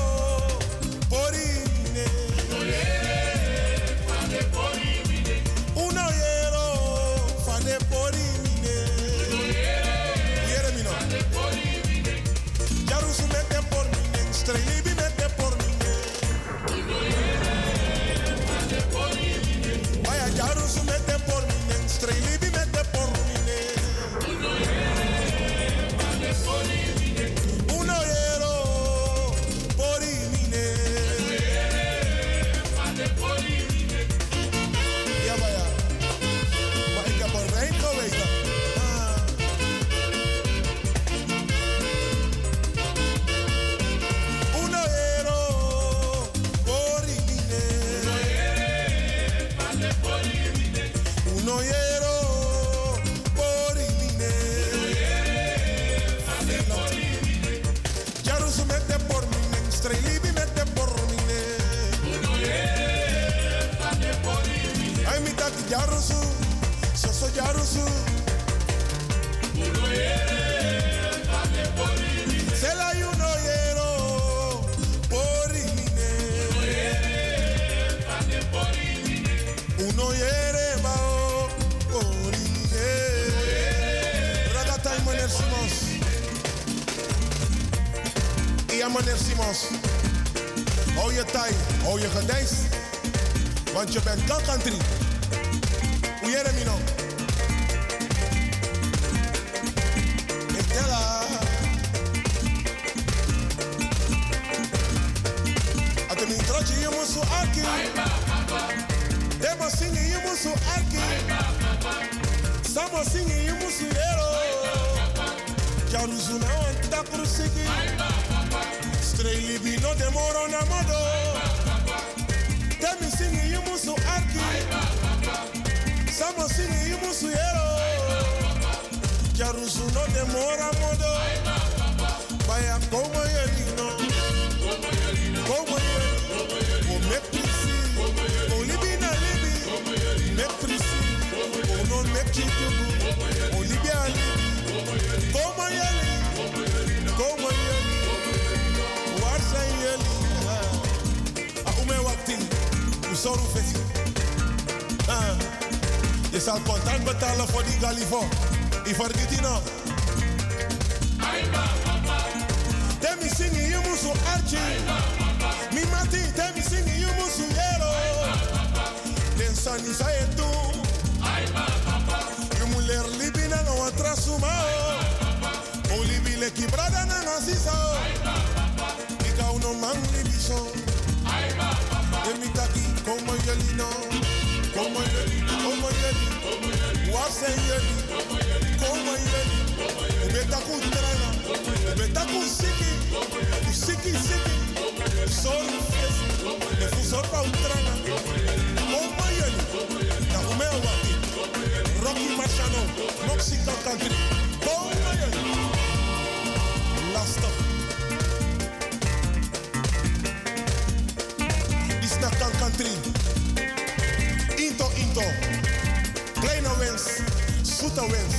Zoete wens.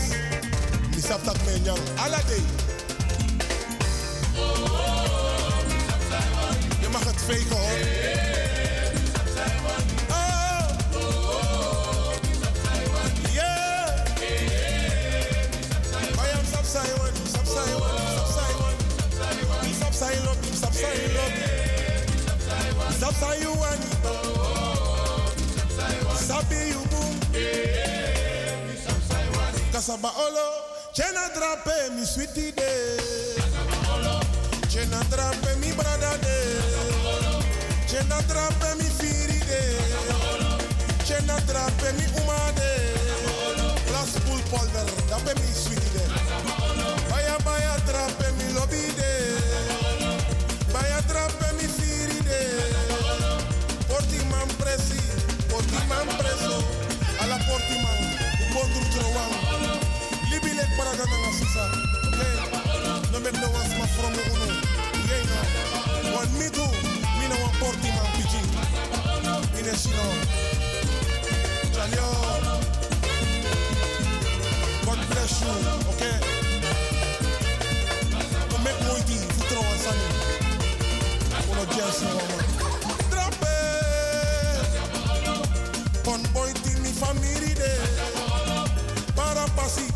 Misap tak men yang. Alla day. Je mag het vegen hoor. Oh. Yeah. I am love, Sapsai love. Sapsai you one. Sabi you boom. Kasaba olo. Chena drape mi sweetie de. Chena drape mi brada de. Chena drape mi firi de. Chena drape mi uma de. Las pool polder, mi sweetie de. Baya baya drape mi lobby de. Baya drape mi firi de. Porti man presi, porti man preso. Ala porti man, trowang. Libi lek paraga na sisa. Okay. No make no one smash from uno. Yeah, no. One me too. Me no one porti man you. Okay. One. Uno. Trape. Family de. Para pasi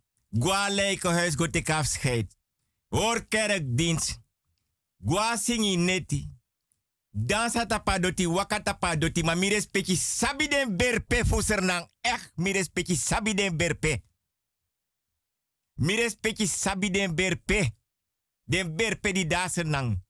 Gwa huis go te afscheid. Hoor kerkdienst. Gwa singi neti. Dansa tapa doti, waka tapa doti, ma mi respecti sabi den berpe fusernang. Echt, mi respecti sabi den berpe. Mi respecti sabi den berpe. Den berpe di dasen nang.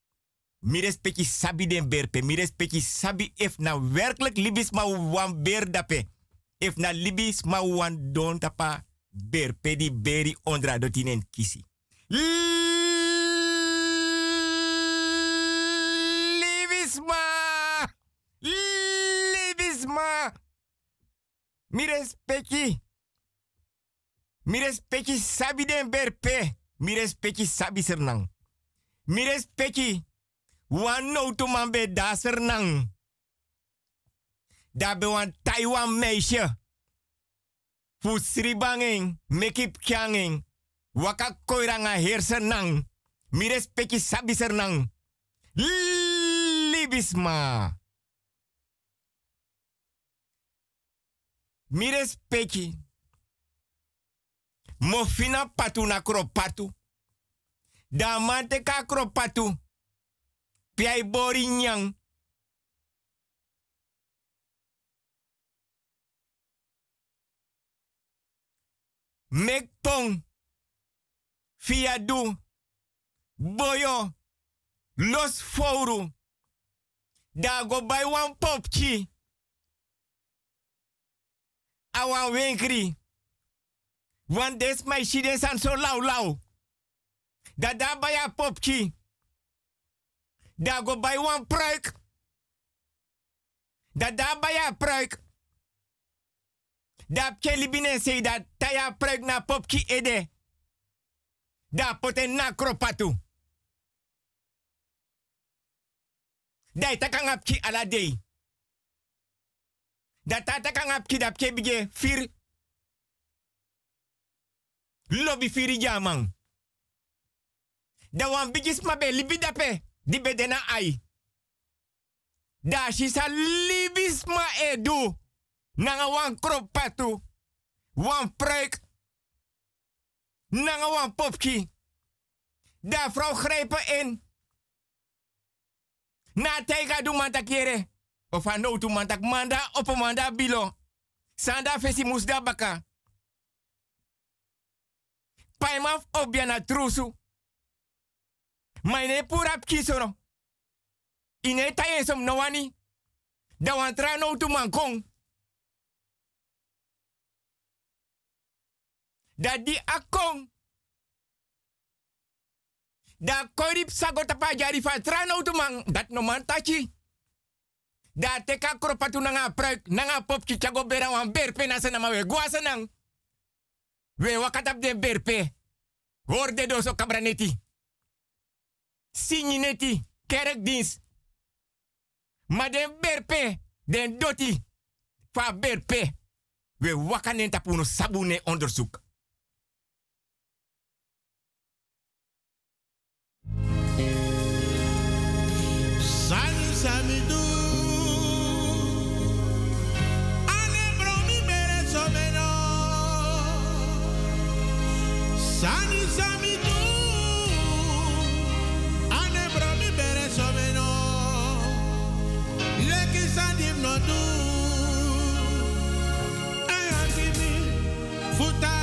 Mi respecti sabi den berpe. Mi respecti sabi if na werkelijk libis ma wan ber dape. If na libis ma wan don tapa berpe di beri ondra dotinen kisi. Libisma! Libisma! Mi respecti. Mi respecti sabi den berpe. Mi respecti sabi sernang. Mi respecti wan no to man be da sernang. Da be wan Taiwan meisje. Fu sribanging, mekip kyanging. Waka koiranga hersernang. Mi respecti sabi sernang. Libisma. Mi respecti. Mo fina patu na kropatu. Da mante ka kropatu. Piai. Mek pong. Via du. Boyo. Los fouru. Da go bij wan popchi. Awan winkri. Want des my shiden san so lau lau. Da da bij a popchi. Da go bij wan pruik. Da da bij a pruik. Da pke binnen say dat taya pruik na popchi ede. Da poten na kropatu. Dai takang apki ala dei. Da takang apki da pke bige fir. Lobby firi jamang. Da wan bigis mabe libi dape. Di bedena ai. Da shi sa libis ma edu. Nanga wan kropatu. Wan preuk. Nanga wan popki. Da vrouw grijpen in. Na tega du manta kere. Of a no tu manta manda op manda bilo. Sanda fesi musda baka. Paimaf obiana trusu. Maine purap kisoro. Ine tayesom no wani. Da wantra no tu mankong. Da di akong. Da korip sago tapa jari fa trano tu mang dat no man tachi. Da teka kropatu nanga pruik nanga popki chago bera wan berpe na sana mawe guasa nang. We wakatap de berpe. Horde doso kabraneti. Sinyi neti kerkdienst. Ma den berpe den doti fa berpe. We wakanen tapuno sabune onderzoek. Sani sami. Ane bromi mere someno. Leki sandim no du. Ayanti mi. Futa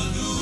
Hallelujah.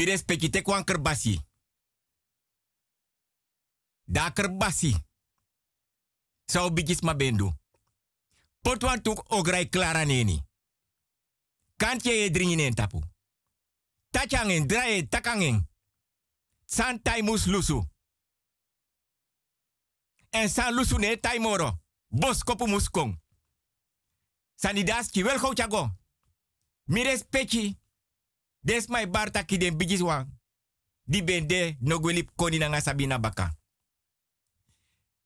Mires spekite kwan kerbasi. Da kerbasi. Sau bigis ma bendu. Potwan tuk ograi klara neni. Kantje ye en tapu. Tachangen, draai, takangen. San taimus lusu. En san lusu ne taimoro. Bos kopu muskong. Sanidaski, wel Mires chago. Des my barta ki den bigis wan. Di koni na nga sabina baka.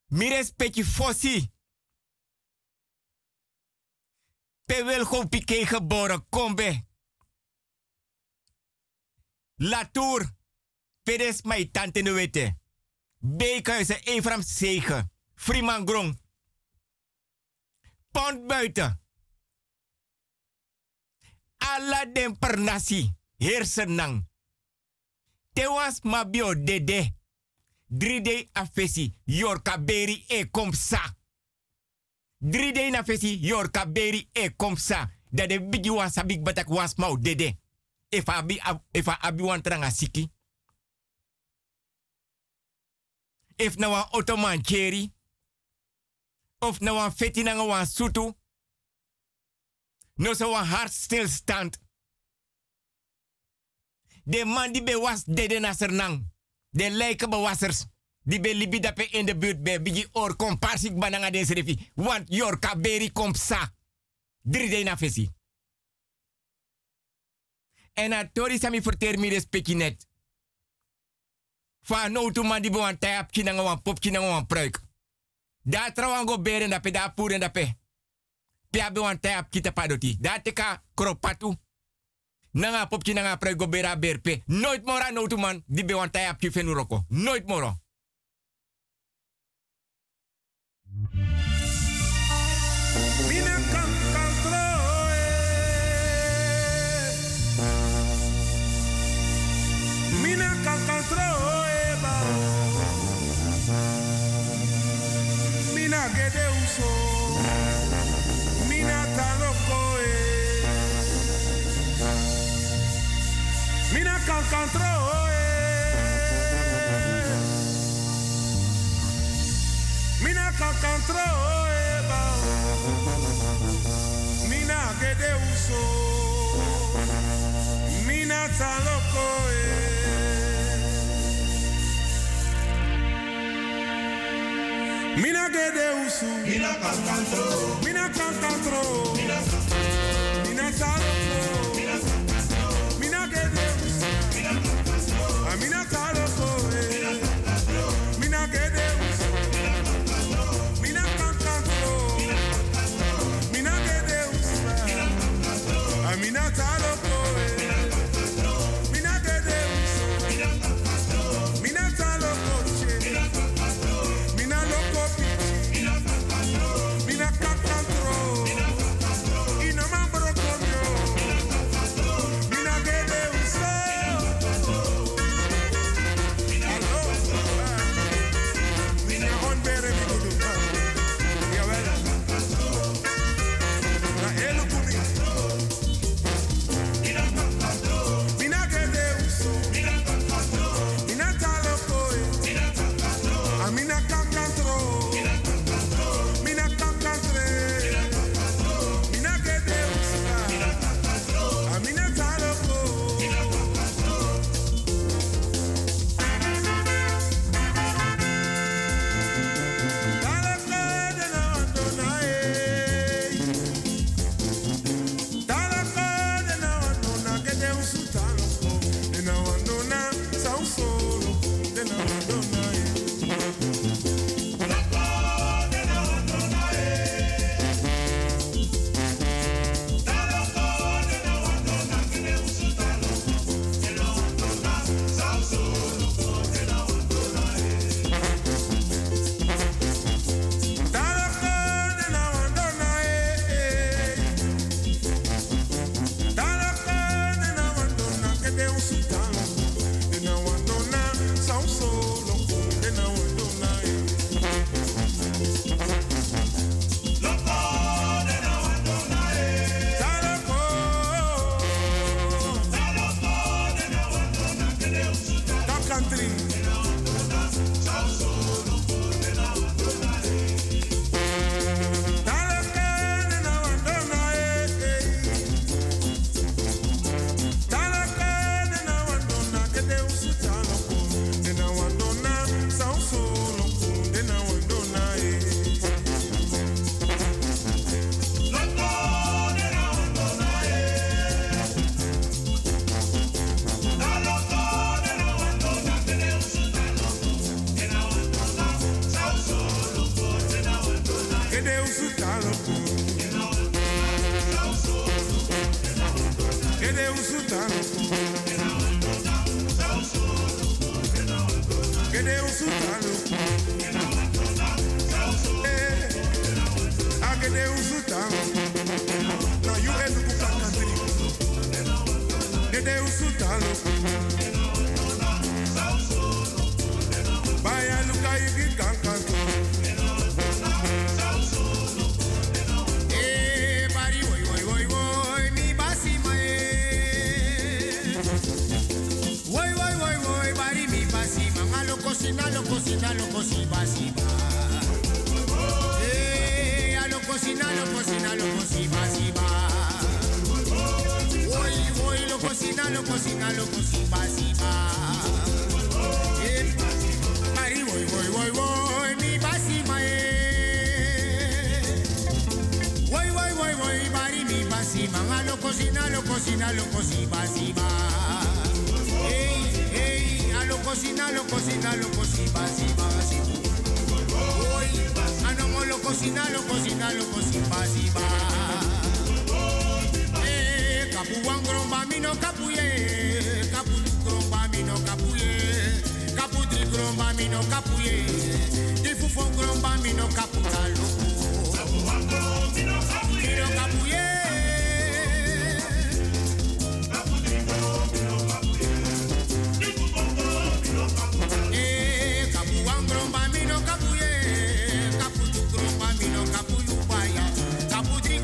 Mi respecti fosi. Pe wel pike geboren kombe. Latour. Pedes my tante no wete. Beekhuizen Efram Zegen. Freeman Grong. Pond buiten. Alla den per nasi. Hersenang. Tewas mabio dede. Dride afesi. Yorka beri e komsa. Dride na fesi. Yorka beri e komsa. Dat de bigi wan sabik batak was mau dede. If abi, if abi wan tranga siki. If na wan ottoman cherry. Of na wan feti na wan sutu. No so wan hartstilstand. De man die be was dede na sernang. De lijken bewassers. Die be libi dape in de buurt be bigi or comparsik bananga refi. Want yor kaberi kompsa. Drie de na. En a tori sami verteer mi respecti net. Fa no tu man di bo kinanga wan pop kinanga wan pruik. Da trawan go beren dape da dape. Pia be wan tap kita padoti. Da teka kropatu. Nanga pop kinanga pruik go bera berpe. Nooit mora no man di be wan tap ki fenuroko. Nooit moro. Mina taloko e Mina gede uso. Mina kan kantro Mina kan kantro Mina Mina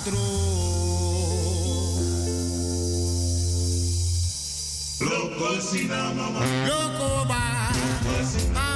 antro. Loco sinamama. Loco ba. Loco sinamama.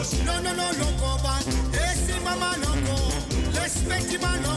No, no, no, loco, but. Esi mama loco. Respecti mama loco.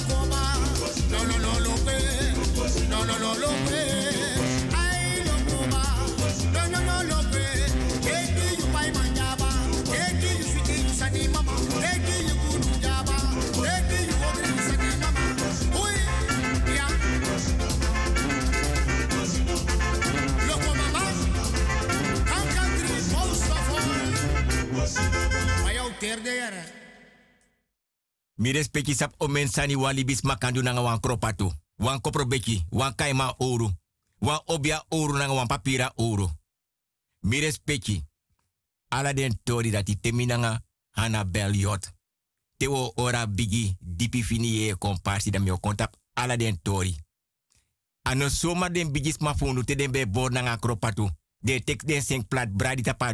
Mi respecti sap o mensani wan libis makandu nanga wan kropatu. Wan koprobeki, wan kaima oru. Wan obia oru nanga wan papira oru. Mi respecti. Ala den tori dati temi nanga hana Te wo ora bigi dipi fini ye komparsi dami o kontap ala den tori. Ano soma den bigis mafundu te den be bor nanga kropatu. De tek den sink plat bradita tapa.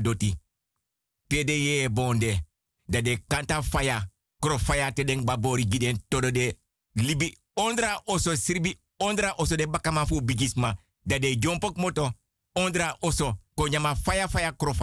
Pede ye bonde. Da de kanta faya kro faya te den babori giden todo de libi ondra oso sirbi ondra oso de bakama bigisma. Dat de jompok moto ondra oso konyama faya faya kro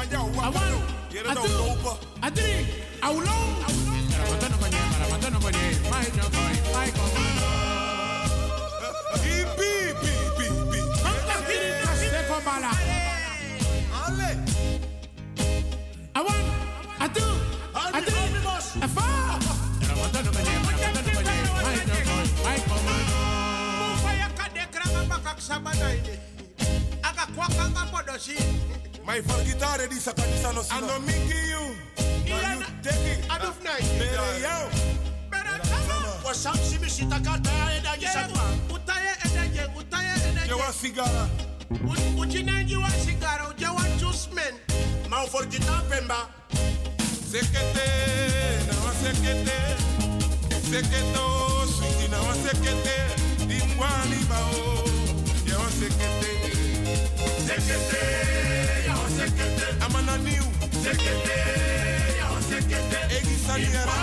manja uwakalo yere do ukopa atiri aulo maramatono kwenye maramatono kwenye maino koi maiko ipi ipi ipi ipi kanta kiri kaste kombala ale awan atu atiri afa maramatono kwenye maramatono kwenye My for guitar di sa kanisa no sila. Ano mingi you? Ilan teki. Aduf nai. Bere yao. Bere kama. Wa sam simi shita kata eda gisa kwa. Utaye eda ye. Utaye eda ye. Jewa sigara. Uchine jiwa sigara. Ujewa chusmen. Ma for guitar pemba. Sekete. Na wa sekete. Seketo. Switi na wa sekete. Dimwani bao. Jewa sekete. Sekete. Sekete. Amana niu. Sekete, ya wa sekete. Egi saniera.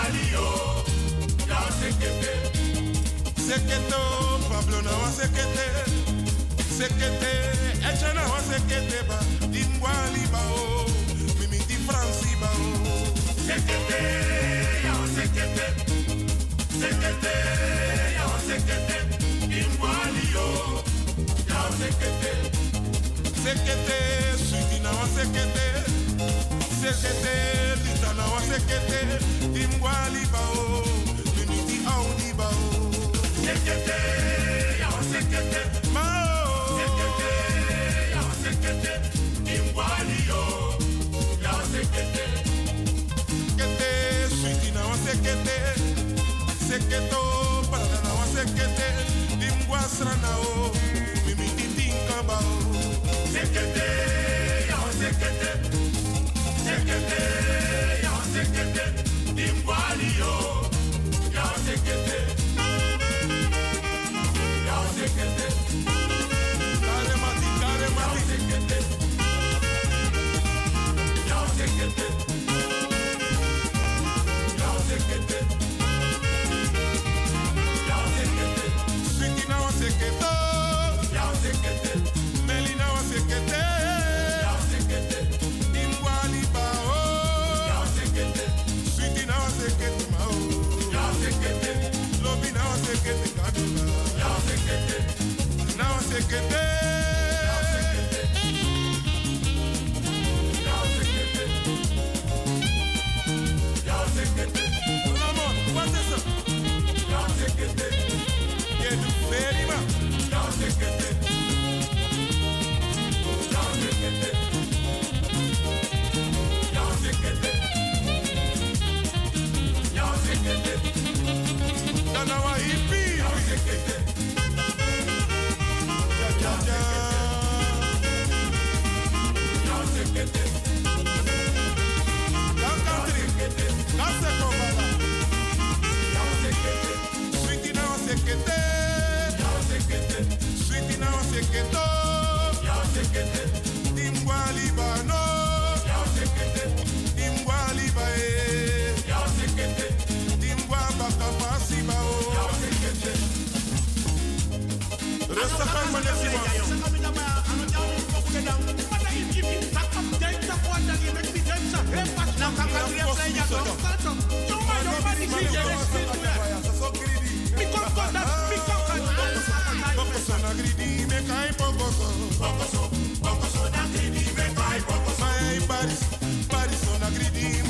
Ya wa sekete. Seketo, Pablo na wa sekete. Sekete, echa na wa sekete ba. Dingwani bao. Mimi di Franci bao. Sekete, ya wa sekete. Sekete, ya wa sekete. Dingwani yo. Ya wa sekete. Sekete, sweetie na wa sekete. Sekete, wa sekete. Sekete, ya wa sekete. Sekete, ya wa sekete. Ya wa sekete. Sekete, wa sekete. Seketo, wa sekete. Mimi. Sekete, sekete. Sekete, ya sekete. Dingwani yo. Chicken sekete ya sekete dimwali bano ya sekete dimwali bae ya sekete dimwa bakapasi bao ya sekete Rustig aan meneer Simons. Because God has picked up and answered.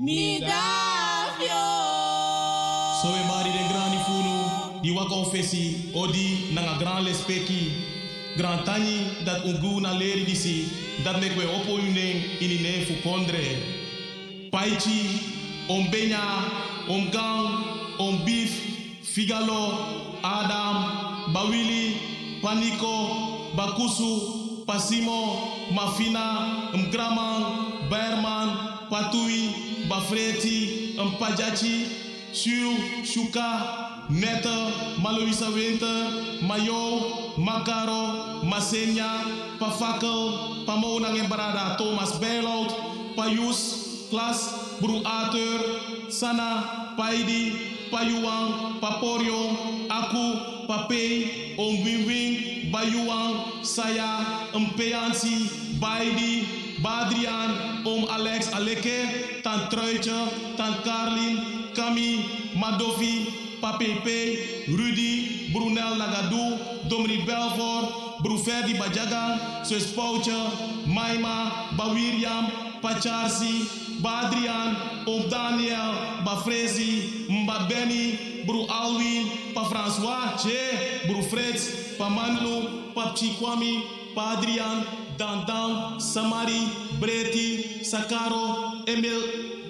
mi davio So we mari den grani funu, di wa confessi, odi nanga gran lespeki. Tani dat ungu na leri disi, dat mek we opo unen ini ne fu kondre. Paichi, om benya, om gang, om figalo, Adam, bawili, paniko, bakusu, pasimo, mafina, mgraman, berman, patui, bafreti, mpajachi, Shu, Shuka, Netta, Maloisa Winter, Mayo, Makaro, Masenya, Pafakel, Pamonang Embarada, Thomas Bijlout, Payus, Klas, Bru Arthur, Sana, Paidi, Payuang, Paporio, Aku, Papei, Om Wing Wing, Bayuang, Saya, Mpeansi, Baidi, Badrian, Om Alex Aleke, Tan Truitje, Tan Karlin, Kami, Madovi, Papepe, Rudy, Brunel Nagadou, Dominique Belfort, Bru Ferdi Bajagan, Sus Pouche, Maima, Bawiriam, Pacharsi, Badrian, Om Daniel, Bafrezi, Mba Benny, Bru Alwin, Pa François, Che, Bru Fritz, Pa Pa Chikwami, Pa Dandan, Samari, Breti, Sakaro, Emil,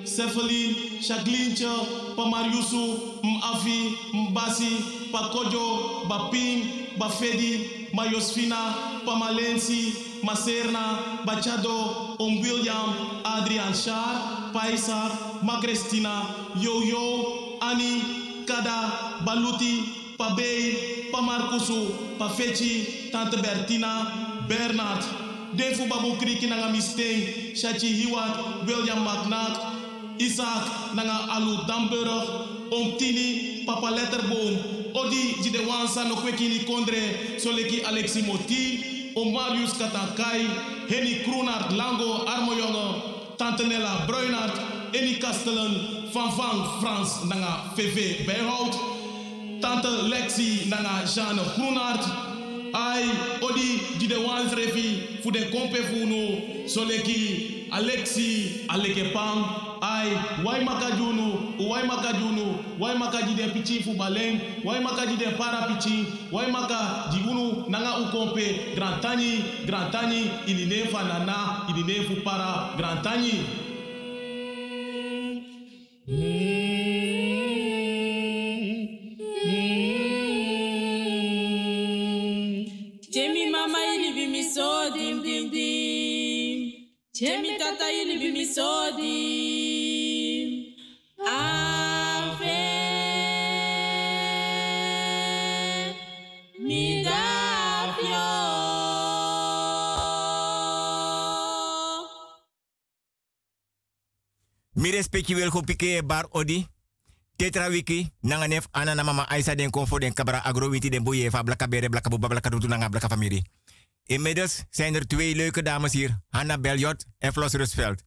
Cephalin, Shaglincha, Pa Mariusu, Mafi, Mbasi, Pa Kojo, Baping, Bafedi, Mayosfina, Pa Malensi, Maserna, Bachado, Om William, Adrian Schaar, Paisar, Macristina, Yo-Yo, Annie, Kada, Baluti, Pabey, Pamarkusu, Pafechi, Tante Bertina, Bernard, Defu Babu Kriki Nanga Misteng, Shachi Hiwat, William McNack, Isaac Nanga Alu Damburg, Om Tini, Papa Letterboom, Odi Jide Wansa no Kwekini Kondre, Soleki Alexi Moti, Om Marius Katankai, Henny Kroenart Lango Armojonge, Tante Nella Bruinart, Eni Kastelen, Van Van Frans Nanga VV Bijhout, Tante Lexi Nanga Jeanne Groenart, I odi di de wans refi fu de kompe fu no alexi aleke I ai wai maka junu wai maka junu wai maka di de pichi balen wai maka di para pichi wai maka di nanga u kompe grand tani grand tani ili nana ili para Grandani. mm. Jemi tata ili bi mi so dim. Ave mi dafio. Mi respecti wel go pike bar odi. Tetra wiki nanga nef ana na mama Aisa den konfo den kabra agrowiti den boye fa blaka bere blaka buba blaka rutu nanga blaka familie. Inmiddels zijn er twee leuke dames hier, Hanna Beljot en Flos Rusveld.